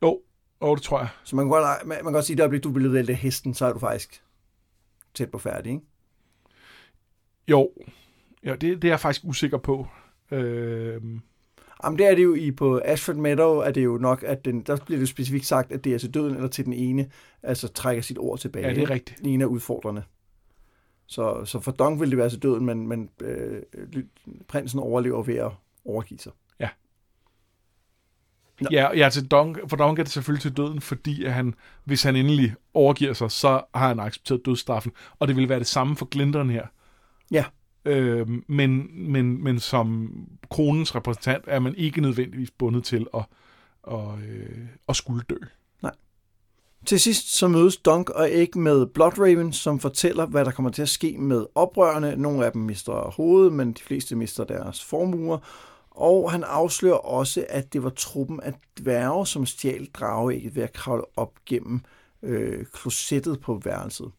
jo, jo, det tror jeg. Så man kan godt, man, man kan godt sige, at du bliver væltet af hesten, så er du faktisk tæt på færdig, ikke? Jo, ja, det, det er jeg faktisk usikker på. Øh, Jamen, det er det jo i på Ashford Meadow, er det jo nok, at den, der bliver det specifikt sagt, at det er til døden eller til den ene, altså trækker sit ord tilbage. ja, det er rigtigt. Den ene af udfordrende. Så, så for Dong vil det være til døden, men, men øh, prinsen overlever ved at overgive sig. Ja, ja til Dong, for Dong er det selvfølgelig til døden, fordi at han, hvis han endelig overgiver sig, så har han accepteret dødsstraffen. Og det vil være det samme for Glinteren her. Ja. Øh, men, men, men som kronens repræsentant er man ikke nødvendigvis bundet til at, og, øh, at skulle dø. Til sidst så mødes Dunk og Egg med Blood Raven, som fortæller, hvad der kommer til at ske med oprørerne. Nogle af dem mister hovedet, men de fleste mister deres formuer. Og han afslører også, at det var truppen af dværge, som stjal drageægget ved at kravle op gennem øh, klosettet på værelset.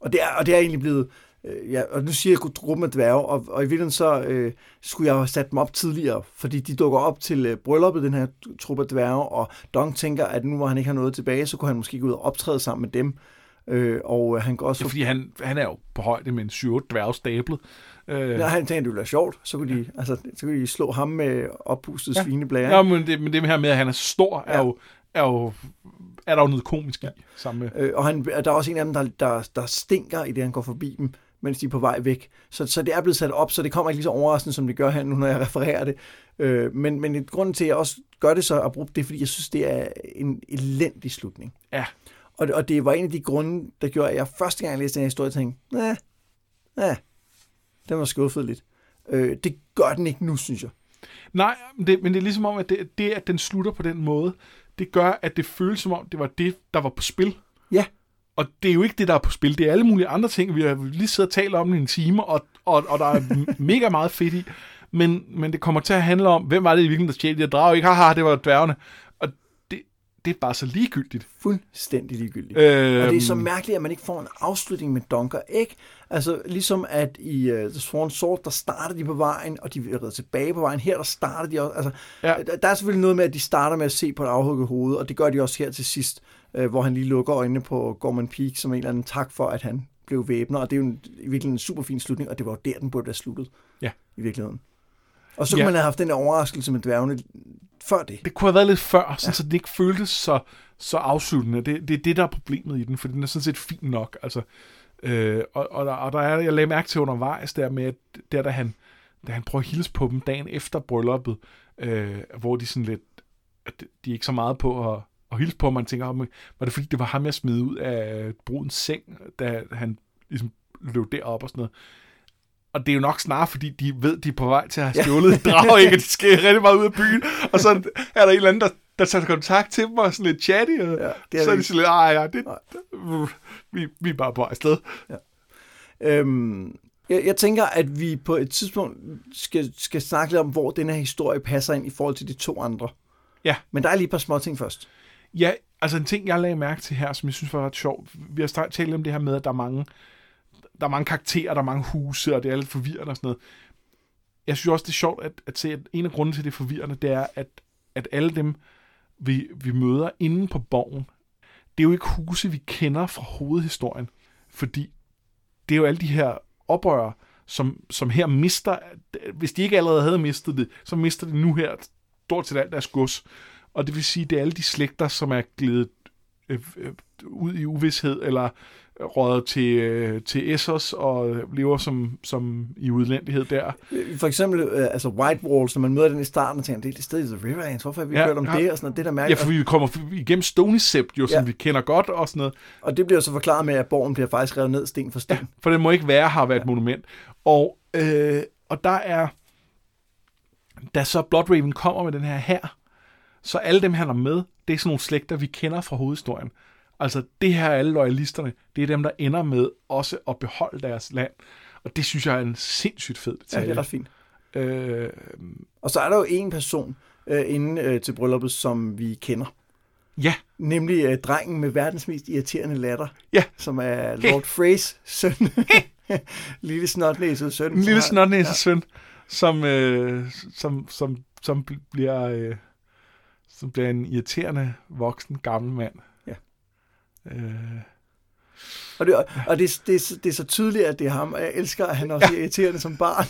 Og det er, og det er egentlig blevet... Øh, ja, og nu siger jeg gruppen af dværge, og, og i virkeligheden så øh, skulle jeg have sat dem op tidligere, fordi de dukker op til øh, brylluppet, den her truppe af dværge, og Dong tænker, at nu hvor han ikke har noget tilbage, så kunne han måske gå ud og optræde sammen med dem. Øh, og øh, han går også... Ja, fordi han, han er jo på højde med en 7 dværg stablet. Øh, Ja, han tænkte, det ville være sjovt. Så kunne, de, altså, så kunne de slå ham med oppustet Ja. ja. svineblære. ja, men det, men det her med, at han er stor, er Ja. jo, er jo er der jo noget komisk i. Sammen med, Øh, og han, der er også en af dem, der, der, der stinker i det, han går forbi dem, mens de er på vej væk. Så, så det er blevet sat op, så det kommer ikke lige så overraskende, som det gør her nu, når jeg refererer det. Øh, men, men et grund til, at jeg også gør det så abrupt, det er, fordi jeg synes, det er en elendig slutning. Ja. Og, og det var en af de grunde, der gjorde, at jeg første gang jeg læste den her historie, tænkte, nej, nej, den var skuffet lidt. Øh, det gør den ikke nu, synes jeg. Nej, men det, men det er ligesom om, at det, det, at den slutter på den måde, det gør, at det føles som om, det var det, der var på spil. Ja. Og det er jo ikke det, der er på spil. Det er alle mulige andre ting. Vi har lige siddet og talt om det i en time, og, og, og der er mega meget fedt i. Men, men det kommer til at handle om, hvem var det i virkeligheden, der stjal de her drager? Ikke, haha, det var dværgene. Det, er bare så ligegyldigt. Fuldstændig ligegyldigt. Øh, Og det er så mærkeligt, at man ikke får en afslutning med Dunker, ikke? Altså, ligesom at i uh, The Sworn Sword, der starter de på vejen, og de er tilbage på vejen. Her, der starter de også. Altså, Ja. ja. der er selvfølgelig noget med, at de starter med at se på et afhugget hoved, og det gør de også her til sidst, uh, hvor han lige lukker øjnene på Gorman Peak som en eller anden tak for, at han blev væbner. Og det er jo en, i virkeligheden en super fin slutning, og det var jo der, den burde være sluttet. Ja. I virkeligheden. Og så Ja. kunne man have haft den overraskelse med dværgene før det. det kunne have været lidt før, sådan, ja. så det ikke føltes så, så afsluttende. Det, det er det, der er problemet i den, for den er sådan set fin nok. Altså, øh, og, og, der, og der er, jeg lagde mærke til undervejs der med, at der, da han, da han prøver at hilse på dem dagen efter brylluppet, øh, hvor de sådan lidt, at de er ikke så meget på at, at hilse på, man tænker, "Åh, men var det fordi, det var ham, jeg smed ud af brudens seng, da han ligesom løb derop og sådan noget. Og det er jo nok snarere, fordi de ved, de er på vej til at have stjålet et drag, ikke? De skal rigtig meget ud af byen. Og så er der en eller anden, der, der tager kontakt til dem og sådan lidt chatty. Og Ja, er så er de sådan lidt, ej, ja, det, vi, vi er bare på vej afsted. Øhm, jeg, jeg tænker, at vi på et tidspunkt skal, skal snakke lidt om, hvor den her historie passer ind i forhold til de to andre. Ja. Men der er lige et par små ting først. Ja, altså en ting, jeg lagde mærke til her, som jeg synes var ret sjovt. Vi har talt om det her med, at der er mange, der er mange karakterer, der er mange huse, og det er lidt forvirrende og sådan noget. Jeg synes også, det er sjovt at, at se, at en af grunden til, det er forvirrende, det er, at, at alle dem, vi, vi møder inde på borgen, det er jo ikke huse, vi kender fra hovedhistorien. Fordi det er jo alle de her oprørere, som, som her mister, hvis de ikke allerede havde mistet det, så mister de nu her stort set alt deres gods. Og det vil sige, det er alle de slægter, som er glædet øh, øh, ud i uvidshed, eller rådet til, øh, til Essos og lever som, som i udlændighed der. For eksempel, øh, altså White Walls, når man møder den i starten, og tænker, det er et sted i The Riverlands, hvorfor har vi Ja, ja, hørt om ja. det? Og sådan noget, det der Ja, mærke. for vi kommer igennem Stony Sept, jo, som Ja. vi kender godt og sådan noget. Og det bliver så forklaret med, at borgen bliver faktisk revet ned sten for sten. Ja, for det må ikke være, har været et monument. Og, øh, og der er, da så Bloodraven kommer med den her her, så alle dem, han er med, det er sådan nogle slægter, vi kender fra hovedhistorien. Altså, det her er alle loyalisterne, det er dem, der ender med også at beholde deres land. Og det synes jeg er en sindssygt fed Ja, detalje. det er ret fint. øh, Og så er der jo en person øh, inde øh, til brylluppet, som vi kender. ja, Nemlig øh, drengen med verdens mest irriterende latter, ja, som er Lord Freys søn. Lille snotnæset søn. en lille har- snotnæse søn, som, øh, som, som, som bl- bliver, øh, som bliver en irriterende, voksen, gammel mand. Ja. Øh, Og, det, og det, det, er så- det er så tydeligt, at det er ham, og jeg elsker, at han også ja. er irriterende som barn.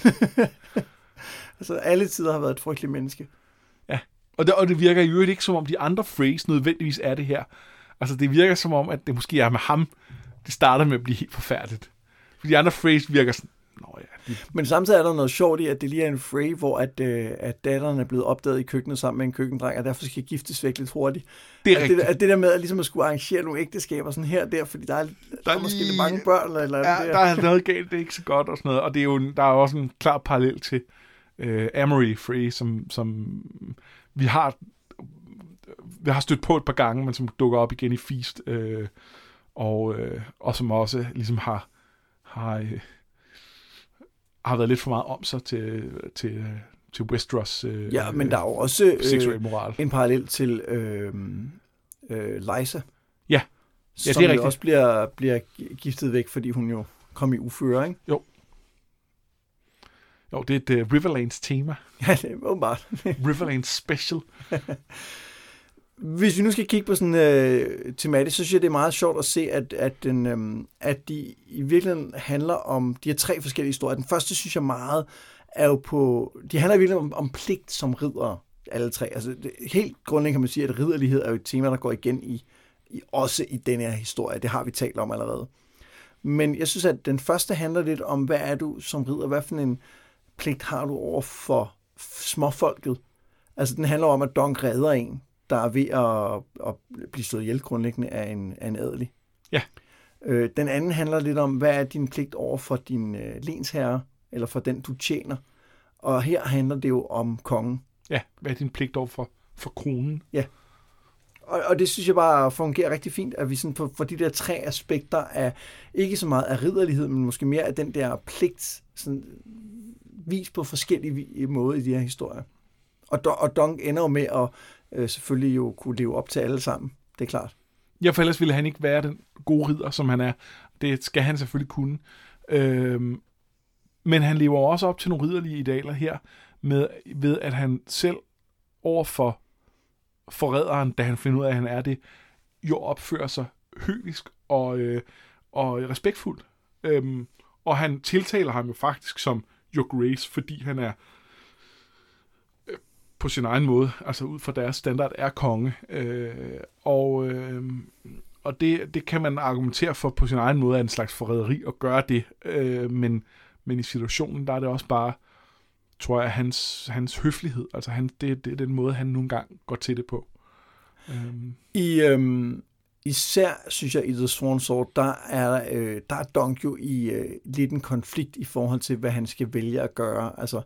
altså, alle tider har været et frygteligt menneske. Og det, og det virker i øvrigt ikke som om de andre Freys nødvendigvis er det her. Altså det virker som om, at det måske er med ham, det starter med at blive helt forfærdeligt. For de andre Freys virker sådan, Nå ja, Men samtidig er der noget sjovt i, at det lige er en Frey, hvor at, øh, at datteren er blevet opdaget i køkkenet sammen med en køkkendreng, og derfor skal giftes væk lidt hurtigt. det er At rigtigt. det, at det der med at, ligesom at skulle arrangere nogle ægteskaber sådan her og der, fordi der er, der Der er, er måske lidt mange børn, eller, eller Ja, der. der er noget galt, det er ikke så godt og sådan noget. Og det er jo, der er også en klar parallel til øh, Amory Frey, som, som vi har vi har stødt på et par gange, men som dukker op igen i Feast, øh, og, øh, og som også ligesom har, har, øh, har været lidt for meget om sig til, til, til Westeros øh, Ja, men der er jo også øh, moral. en parallel til øh, øh, Liza. Ja. Ja, som det er jo rigtigt. også bliver, bliver giftet væk, fordi hun jo kom i uføre, ikke? Jo, det er et uh, Riverlands tema. Ja, det er åbenbart. Riverlands special. Hvis vi nu skal kigge på sådan øh, tematisk, så synes jeg, det er meget sjovt at se, at, at, den, øh, at de i virkeligheden handler om de her tre forskellige historier. Den første, synes jeg meget, er jo på... De handler virkelig om, om pligt som ridder, alle tre. Altså, det, helt grundlæggende kan man sige, at ridderlighed er jo et tema, der går igen i, i også i den her historie. Det har vi talt om allerede. Men jeg synes, at den første handler lidt om, hvad er du som ridder? Hvad for en pligt har du over for småfolket? Altså, den handler om, at Donk redder en, der er ved at, at blive slået ihjel grundlæggende af en, af en adelig. Ja. Øh, den anden handler lidt om, hvad er din pligt over for din øh, lensherre, eller for den, du tjener. Og her handler det jo om kongen. Ja, hvad er din pligt over for, for kronen? Ja. Og, og det synes jeg bare fungerer rigtig fint, at vi sådan får, får de der tre aspekter af, ikke så meget af ridderlighed, men måske mere af den der pligt, sådan, vis på forskellige måder i de her historier. Og, og Dong ender jo med at øh, selvfølgelig jo kunne leve op til alle sammen, det er klart. Ja, for ellers ville han ikke være den gode ridder, som han er. Det skal han selvfølgelig kunne. Øhm, men han lever også op til nogle ridderlige idealer her, med, ved at han selv overfor forræderen, da han finder ud af, at han er det, jo opfører sig høvisk og, øh, og respektfuldt. Øhm, og han tiltaler ham jo faktisk som Your Grace, fordi han er øh, på sin egen måde, altså ud fra deres standard, er konge. Øh, og øh, og det, det kan man argumentere for på sin egen måde er en slags forræderi at gøre det. Øh, men, men i situationen, der er det også bare, tror jeg, hans, hans høflighed. Altså han, det, det er den måde, han nogle gange går til det på. Øh. I, øh, især, synes jeg, i The Sworn Sword, der er, øh, der er Donk jo i øh, lidt en konflikt i forhold til, hvad han skal vælge at gøre. Altså, øh,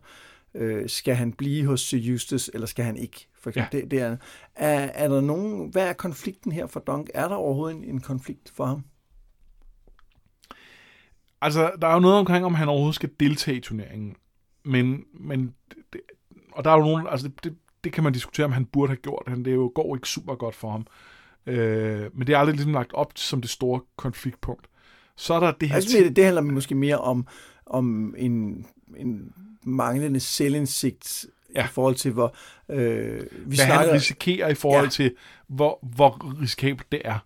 skal han blive hos Sir Eustace, eller skal han ikke? For eksempel, ja. det, det er, er, er der nogen, hvad er konflikten her for Dunk? Er der overhovedet en, en konflikt for ham? Altså, der er jo noget omkring, om han overhovedet skal deltage i turneringen. Men, men det, og der er jo nogen, altså det, det, det kan man diskutere, om han burde have gjort. Han, det jo, går ikke super godt for ham. Øh, men det er aldrig ligesom lagt op som det store konfliktpunkt. Så er der det her... Altså, det, det handler måske mere om, om en, en manglende selvindsigt ja. i forhold til, hvor øh, vi Hvad snakker... han risikerer i forhold ja. til, hvor, hvor risikabelt det er.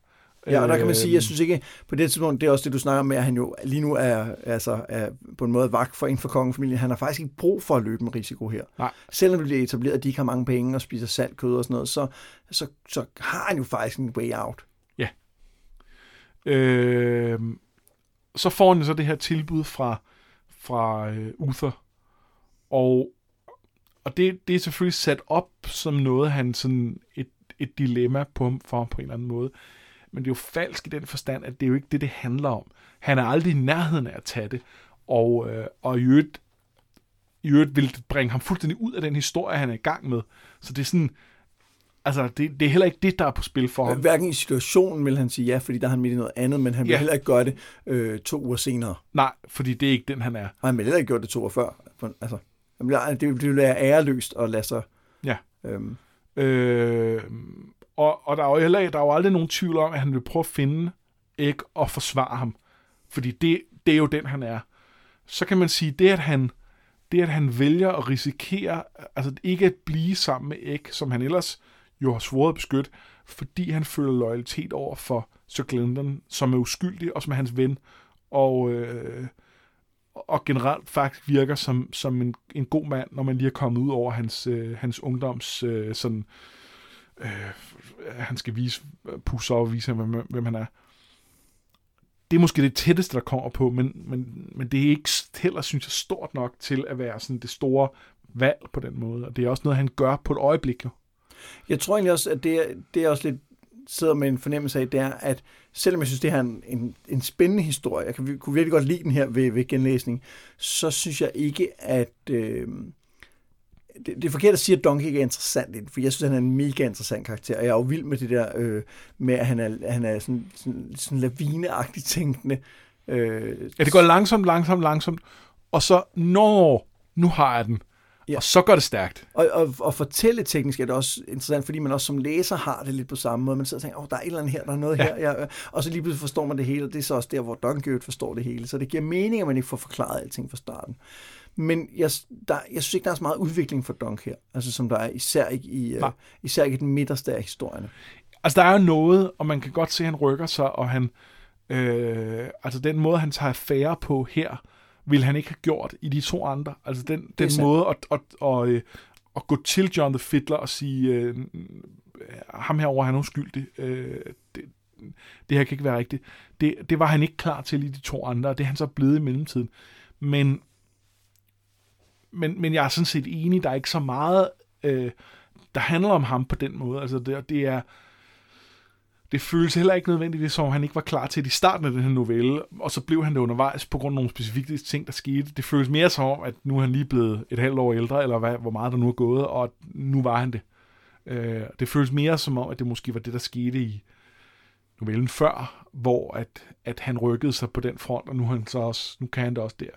Ja, og der kan man sige, jeg synes ikke, på det tidspunkt, det er også det, du snakker med, at han jo lige nu er, altså, er på en måde vagt for en for kongefamilien. Han har faktisk ikke brug for at løbe en risiko her. Nej. Selvom det bliver etableret, at de ikke har mange penge og spiser salt, kød og sådan noget, så, så, så har han jo faktisk en way out. Ja. Øh, så får han så det her tilbud fra, fra øh, Uther, og, og det, det er selvfølgelig sat op som noget, han sådan et, et dilemma på, for ham på en eller anden måde. Men det er jo falsk i den forstand, at det er jo ikke det, det handler om. Han er aldrig i nærheden af at tage det, og, øh, og i øvrigt, i øvrigt vil det bringe ham fuldstændig ud af den historie, han er i gang med. Så det er sådan, altså det, det er heller ikke det, der er på spil for ham. Hverken i situationen vil han sige ja, fordi der er han midt i noget andet, men han vil ja. heller ikke gøre det øh, to uger senere. Nej, fordi det er ikke den, han er. Og han vil heller ikke gøre det to uger før. Altså, det, det vil være æreløst at lade sig... Ja. Øhm. Øh, og, og der er jo heller der er jo aldrig nogen tvivl om, at han vil prøve at finde ikke og forsvare ham. Fordi det, det er jo den, han er. Så kan man sige, det at han, det at han vælger at risikere, altså ikke at blive sammen med Ek, som han ellers jo har svoret at beskytte, fordi han føler loyalitet over for Sir Glendon, som er uskyldig og som er hans ven, og, øh, og generelt faktisk virker som, som en, en god mand, når man lige er kommet ud over hans, øh, hans ungdoms øh, sådan, øh, han skal vise, pusse op og vise, hvem, hvem han er. Det er måske det tætteste, der kommer på, men, men, men det er ikke heller, synes jeg, stort nok til at være sådan det store valg på den måde. Og det er også noget, han gør på et øjeblik. Jo. Jeg tror egentlig også, at det er, det er også lidt sidder med en fornemmelse af, det er, at selvom jeg synes, det er en, en, en spændende historie, jeg kan, kunne virkelig godt lide den her ved, ved genlæsning, så synes jeg ikke, at... Øh, det, det er forkert at sige, at Donkey ikke er interessant i den, for jeg synes, at han er en mega interessant karakter, og jeg er jo vild med det der øh, med, at han er, han er sådan, sådan, sådan lavineagtigt tænkende. Øh, ja, det går langsomt, langsomt, langsomt, og så når nu har jeg den, Ja. Og så går det stærkt. Og, og, og fortælle teknisk er det også interessant, fordi man også som læser har det lidt på samme måde. Man sidder og tænker, åh, oh, der er et eller andet her, der er noget ja. her. Ja. Og så lige pludselig forstår man det hele, og det er så også der, hvor Dunkerque forstår det hele. Så det giver mening, at man ikke får forklaret alting fra starten. Men jeg, der, jeg synes ikke, der er så meget udvikling for Dunk her, altså som der er især ikke i, uh, især ikke i den midterste af historierne. Altså der er jo noget, og man kan godt se, at han rykker sig, og han, øh, altså den måde, han tager affære på her, ville han ikke have gjort i de to andre. Altså den, den måde at, at, at, at, øh, at gå til John the Fiddler og sige, øh, ham herover han er uskyldig. Øh, det, det her kan ikke være rigtigt. Det, det var han ikke klar til i de to andre, og det er han så blevet i mellemtiden. Men, men, men jeg er sådan set enig, der er ikke så meget, øh, der handler om ham på den måde. Altså det, det er det føles heller ikke nødvendigvis, som han ikke var klar til det i starten af den her novelle, og så blev han det undervejs på grund af nogle specifikke ting, der skete. Det føles mere som om, at nu er han lige blevet et halvt år ældre, eller hvad, hvor meget der nu er gået, og nu var han det. Øh, det føles mere som om, at det måske var det, der skete i novellen før, hvor at, at han rykkede sig på den front, og nu, han så også, nu kan han det også der.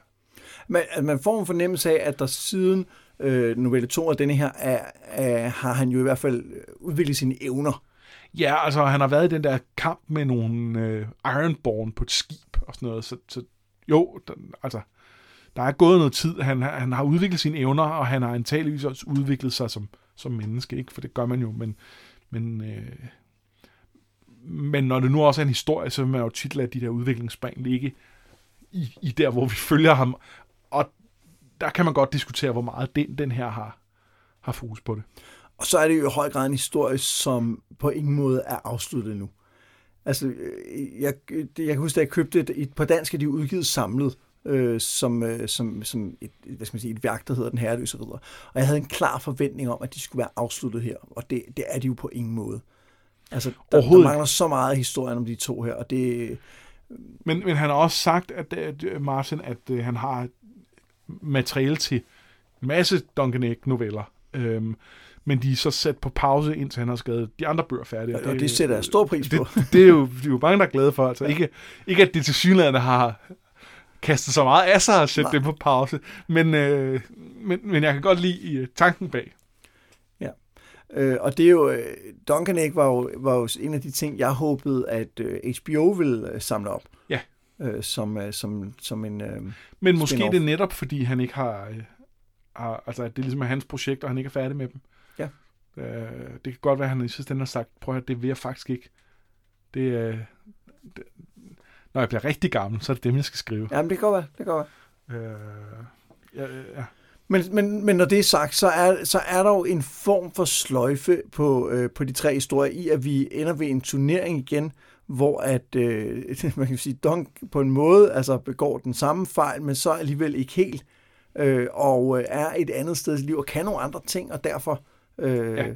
Men man får en fornemmelse af, at der siden øh, novelle 2 og denne her, er, er, har han jo i hvert fald øh, udviklet sine evner. Ja, altså han har været i den der kamp med nogle øh, Ironborn på et skib og sådan noget, så, så jo, der, altså der er gået noget tid. Han, han har udviklet sine evner, og han har antageligvis også udviklet sig som, som menneske, ikke? for det gør man jo, men, men, øh, men når det nu også er en historie, så vil man jo tit lade de der udviklingsspring ligge i, i der, hvor vi følger ham, og der kan man godt diskutere, hvor meget den, den her har, har fokus på det. Og så er det jo i høj grad en historie, som på ingen måde er afsluttet nu. Altså, øh, jeg, jeg kan huske, at jeg købte et, på dansk, at de er udgivet samlet, øh, som, øh, som, som et, hvad skal man sige, et værk, der hedder Den Herreløse Ridder. Og jeg havde en klar forventning om, at de skulle være afsluttet her, og det, det er de jo på ingen måde. Altså, der, der mangler så meget historien om de to her, og det... Men, men han har også sagt, at, at Martin, at, at han har materiale til en masse Duncan Egg-noveller. Øhm, men de er så sat på pause, indtil han har skrevet de andre bøger færdige. Og det, det sætter jeg stor pris på. Det, det, er, jo, det er jo mange, der er glade for. Altså, ja. ikke, ikke at det til synligheden har kastet så meget af sig og sætte det på pause, men, øh, men, men jeg kan godt lide øh, tanken bag. Ja, øh, og det er jo, øh, Duncan Egg var jo, var jo en af de ting, jeg håbede, at øh, HBO ville øh, samle op. Ja. Øh, som, øh, som, som en øh, Men måske det er netop, fordi han ikke har, øh, har, altså at det ligesom er hans projekt, og han ikke er færdig med dem. Øh, det kan godt være, at han i sidste ende har sagt, prøv at det vil jeg faktisk ikke. Det, øh, det, når jeg bliver rigtig gammel, så er det dem, jeg skal skrive. Jamen, det kan godt være. Det kan godt være. Øh, ja, ja. Men, men, men når det er sagt, så er, så er der jo en form for sløjfe på, øh, på de tre historier i, at vi ender ved en turnering igen, hvor at, øh, man kan sige, Dunk på en måde altså begår den samme fejl, men så alligevel ikke helt, øh, og øh, er et andet sted i liv og kan nogle andre ting, og derfor øh, ja.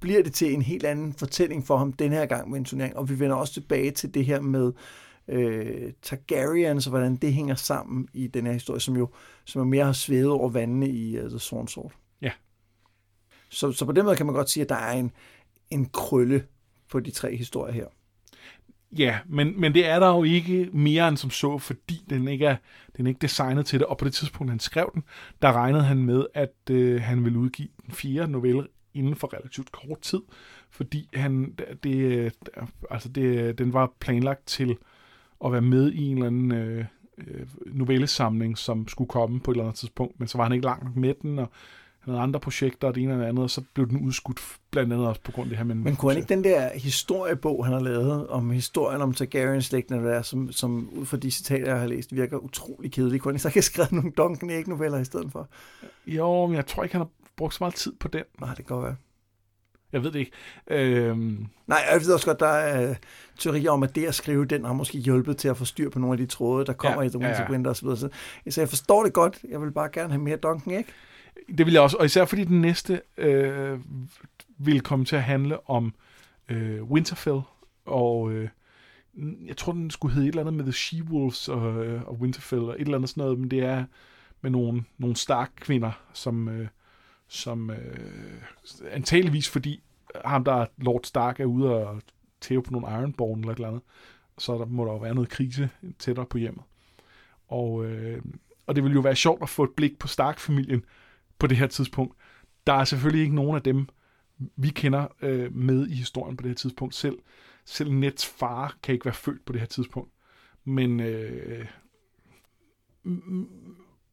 bliver det til en helt anden fortælling for ham den her gang med en turnering. Og vi vender også tilbage til det her med øh, Targaryens og hvordan det hænger sammen i den her historie, som jo som er mere har svævet over vandene i uh, The Sworn Sword. Ja. Så, så på den måde kan man godt sige, at der er en, en krølle på de tre historier her. Ja, men, men det er der jo ikke mere end som så, fordi den ikke er, den er ikke designet til det. Og på det tidspunkt, han skrev den, der regnede han med, at øh, han ville udgive den fjerde novelle inden for relativt kort tid, fordi han, det, altså det, den var planlagt til at være med i en eller anden øh, novellesamling, som skulle komme på et eller andet tidspunkt, men så var han ikke langt med den, og han havde andre projekter og det ene og det andet, og så blev den udskudt blandt andet også på grund af det her. Men, men kunne han ikke den der historiebog, han har lavet om historien om Targaryen-slægten, der, som, som ud fra de citater, jeg har læst, virker utrolig kedelig. Kunne han ikke så have skrevet nogle Duncan Egg-noveller i stedet for? Jo, men jeg tror ikke, han har brugt så meget tid på den. Nej, det kan godt være. Jeg ved det ikke. Øhm... Nej, jeg ved også godt, der er uh, teorier om, at det at skrive den har måske hjulpet til at få styr på nogle af de tråde, der kommer ja, i The Winds ja, ja. of Winter osv. Så, så jeg forstår det godt. Jeg vil bare gerne have mere Duncan, ikke? Det vil jeg også, og især fordi den næste øh, vil komme til at handle om øh, Winterfell, og øh, jeg tror, den skulle hedde et eller andet med The She-Wolves og, øh, og Winterfell, og et eller andet sådan noget, men det er med nogle, nogle stark kvinder, som, øh, som øh, antageligvis fordi ham, der er Lord Stark, er ude og tæve på nogle Ironborn eller et eller andet, så der må der jo være noget krise tættere på hjemmet. Og, øh, og det vil jo være sjovt at få et blik på Stark-familien på det her tidspunkt. Der er selvfølgelig ikke nogen af dem, vi kender øh, med i historien på det her tidspunkt. Selv, selv Nets far kan ikke være født på det her tidspunkt. Men, øh,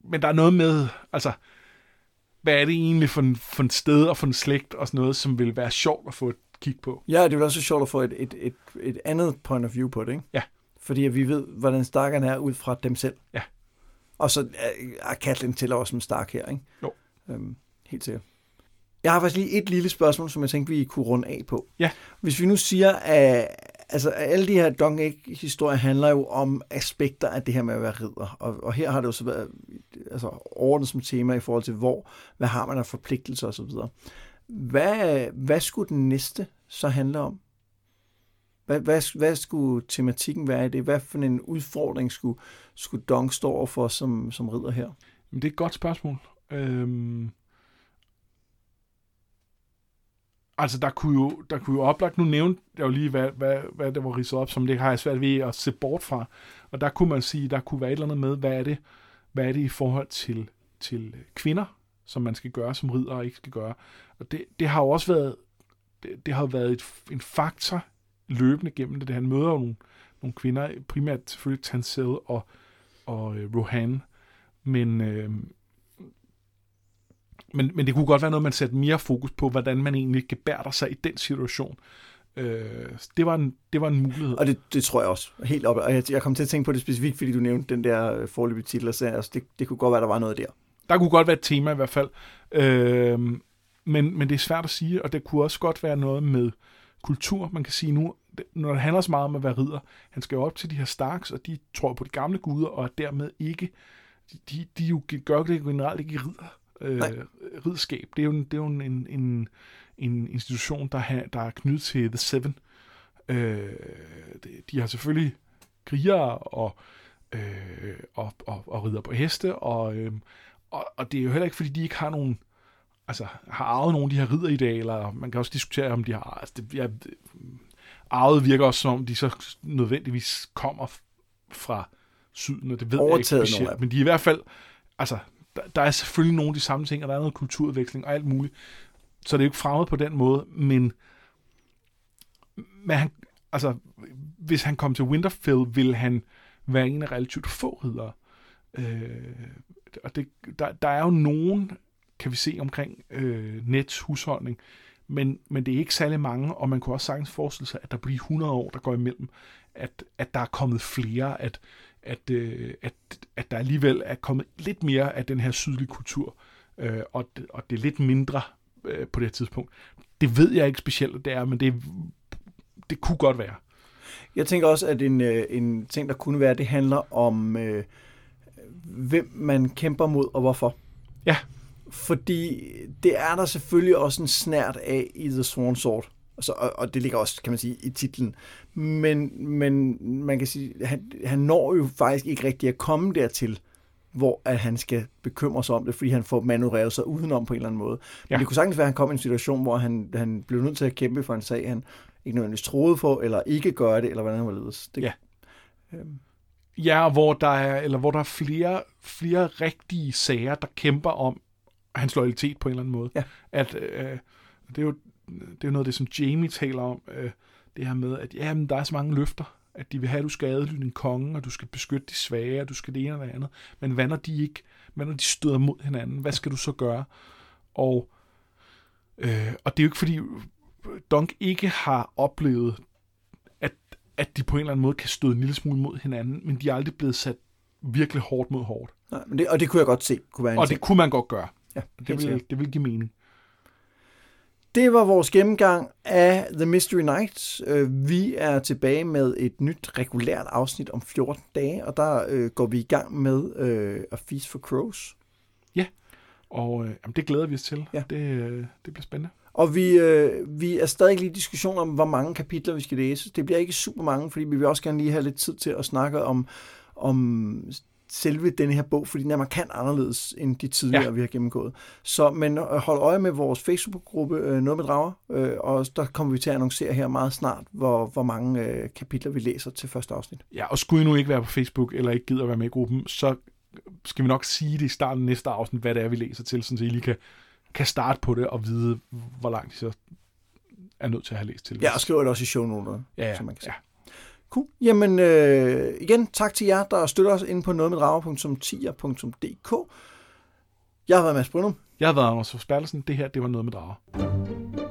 men der er noget med, altså, hvad er det egentlig for en, for en sted og for en slægt og sådan noget, som vil være sjovt at få et kig på. Ja, det vil også være sjovt at få et, et, et, et andet point of view på det, ikke? Ja. Fordi vi ved, hvordan Starkerne er ud fra dem selv. Ja. Og så er Katlin til også som Stark her, ikke? Jo. Øhm, helt sikkert. Jeg har faktisk lige et lille spørgsmål, som jeg tænkte, vi kunne runde af på. Ja. Hvis vi nu siger, at altså, alle de her Dong historier handler jo om aspekter af det her med at være ridder. Og, og her har det jo så været altså, orden som tema i forhold til, hvor, hvad har man af forpligtelser osv. Hvad, hvad skulle den næste så handle om? Hvad, hvad, hvad skulle tematikken være i det? Hvad for en udfordring skulle, skulle Dong stå over for som, som ridder her? Men det er et godt spørgsmål. Øhm, altså, der kunne jo, der kunne jo oplagt, nu nævnte jeg jo lige, hvad, hvad, hvad det var ridset op, som det har jeg svært ved at se bort fra. Og der kunne man sige, der kunne være et eller andet med, hvad er det, hvad er det i forhold til, til kvinder, som man skal gøre som ridder og ikke skal gøre. Og det, det har jo også været, det, det har været et, en faktor løbende gennem det. Han møder jo nogle, nogle kvinder, primært selvfølgelig Tansel og, og øh, Rohan, men, øh, men, men det kunne godt være noget, man satte mere fokus på, hvordan man egentlig gebærder sig i den situation. Øh, det, var en, det var en mulighed. Og det, det tror jeg også. Helt op. Og jeg, jeg kom til at tænke på det specifikt, fordi du nævnte den der øh, forløbige titel, så altså, det, det kunne godt være, der var noget der. Der kunne godt være et tema i hvert fald. Øh, men, men det er svært at sige, og det kunne også godt være noget med kultur. Man kan sige nu, når det handler så meget om at være ridder, han skal jo op til de her Starks, og de tror på de gamle guder, og er dermed ikke, de, de jo gør det generelt ikke i ridder, øh, ridskab. Det er jo, det er jo en, en, en institution, der, har, der er knyttet til The Seven. Øh, de har selvfølgelig krigere og, øh, og, og, og ridder på heste, og, øh, og, og det er jo heller ikke, fordi de ikke har nogen altså, har arvet nogle af de her ridderidealer. Man kan også diskutere, om de har... Altså, det, ja, arvet virker også som om, de så nødvendigvis kommer fra syden, og det ved jeg ikke specielt. Men de er i hvert fald... Altså, der, der er selvfølgelig nogle af de samme ting, og der er noget kulturudveksling og alt muligt. Så det er jo ikke fremmed på den måde, men, men han, altså, hvis han kom til Winterfell, ville han være en af relativt få riddere. Øh, og det, der, der er jo nogen, kan vi se omkring øh, Nets husholdning, men, men det er ikke særlig mange, og man kunne også sagtens forestille sig, at der bliver 100 år, der går imellem, at, at der er kommet flere, at, at, øh, at, at der alligevel er kommet lidt mere af den her sydlige kultur, øh, og, og det er lidt mindre øh, på det her tidspunkt. Det ved jeg ikke specielt, det er, men det, det kunne godt være. Jeg tænker også, at en, øh, en ting, der kunne være, det handler om, øh, hvem man kæmper mod og hvorfor. Ja. Fordi det er der selvfølgelig også en snært af i The Swan Sword. Altså, og, og det ligger også, kan man sige, i titlen. Men, men man kan sige, han, han når jo faktisk ikke rigtig at komme dertil, hvor at han skal bekymre sig om det, fordi han får manøvreret sig udenom på en eller anden måde. Men ja. det kunne sagtens være, at han kom i en situation, hvor han, han blev nødt til at kæmpe for en sag, han ikke nødvendigvis troede på, eller ikke gøre det, eller hvordan han var ledes. Det, ja. Øhm. Ja, hvor der er, eller hvor der er flere, flere rigtige sager, der kæmper om hans loyalitet på en eller anden måde. Ja. At, øh, det, er jo, det er jo noget af det, som Jamie taler om, øh, det her med, at jamen, der er så mange løfter, at de vil have, at du skal adlyde din konge, og du skal beskytte de svage, og du skal det ene eller det andet. Men hvad når de ikke, hvad når de støder mod hinanden? Hvad skal du så gøre? Og, øh, og det er jo ikke fordi, Dunk ikke har oplevet, at, at de på en eller anden måde kan støde en lille smule mod hinanden, men de er aldrig blevet sat virkelig hårdt mod hårdt. Nej, men det, og det kunne jeg godt se kunne være en Og ting. det kunne man godt gøre. Ja, det, vil, det vil give mening. Det var vores gennemgang af The Mystery Night. Øh, vi er tilbage med et nyt regulært afsnit om 14 dage, og der øh, går vi i gang med øh, A Feast for Crows. Ja, og øh, jamen, det glæder vi os til. Ja. Det, øh, det bliver spændende. Og vi, øh, vi er stadig lige i diskussion om, hvor mange kapitler vi skal læse. Det bliver ikke super mange, fordi vi vil også gerne lige have lidt tid til at snakke om, om selve denne her bog, fordi den er markant anderledes end de tidligere, ja. vi har gennemgået. Så, men hold øje med vores Facebook-gruppe, øh, Noget med Drager, øh, og der kommer vi til at annoncere her meget snart, hvor, hvor mange øh, kapitler vi læser til første afsnit. Ja, og skulle I nu ikke være på Facebook, eller ikke gider at være med i gruppen, så skal vi nok sige det i starten af næste afsnit, hvad det er, vi læser til, så I lige kan, kan starte på det og vide, hvor langt I så er nødt til at have læst til. Ja, og skriver det også i shownoterne, ja, ja, så man kan se. ja. Cool. Jamen, øh, igen, tak til jer, der støtter os inde på nogetmeddrager.10.dk. Jeg har været Mads Brynum. Jeg har været Anders Forsbergelsen. Det her, det var noget med drager.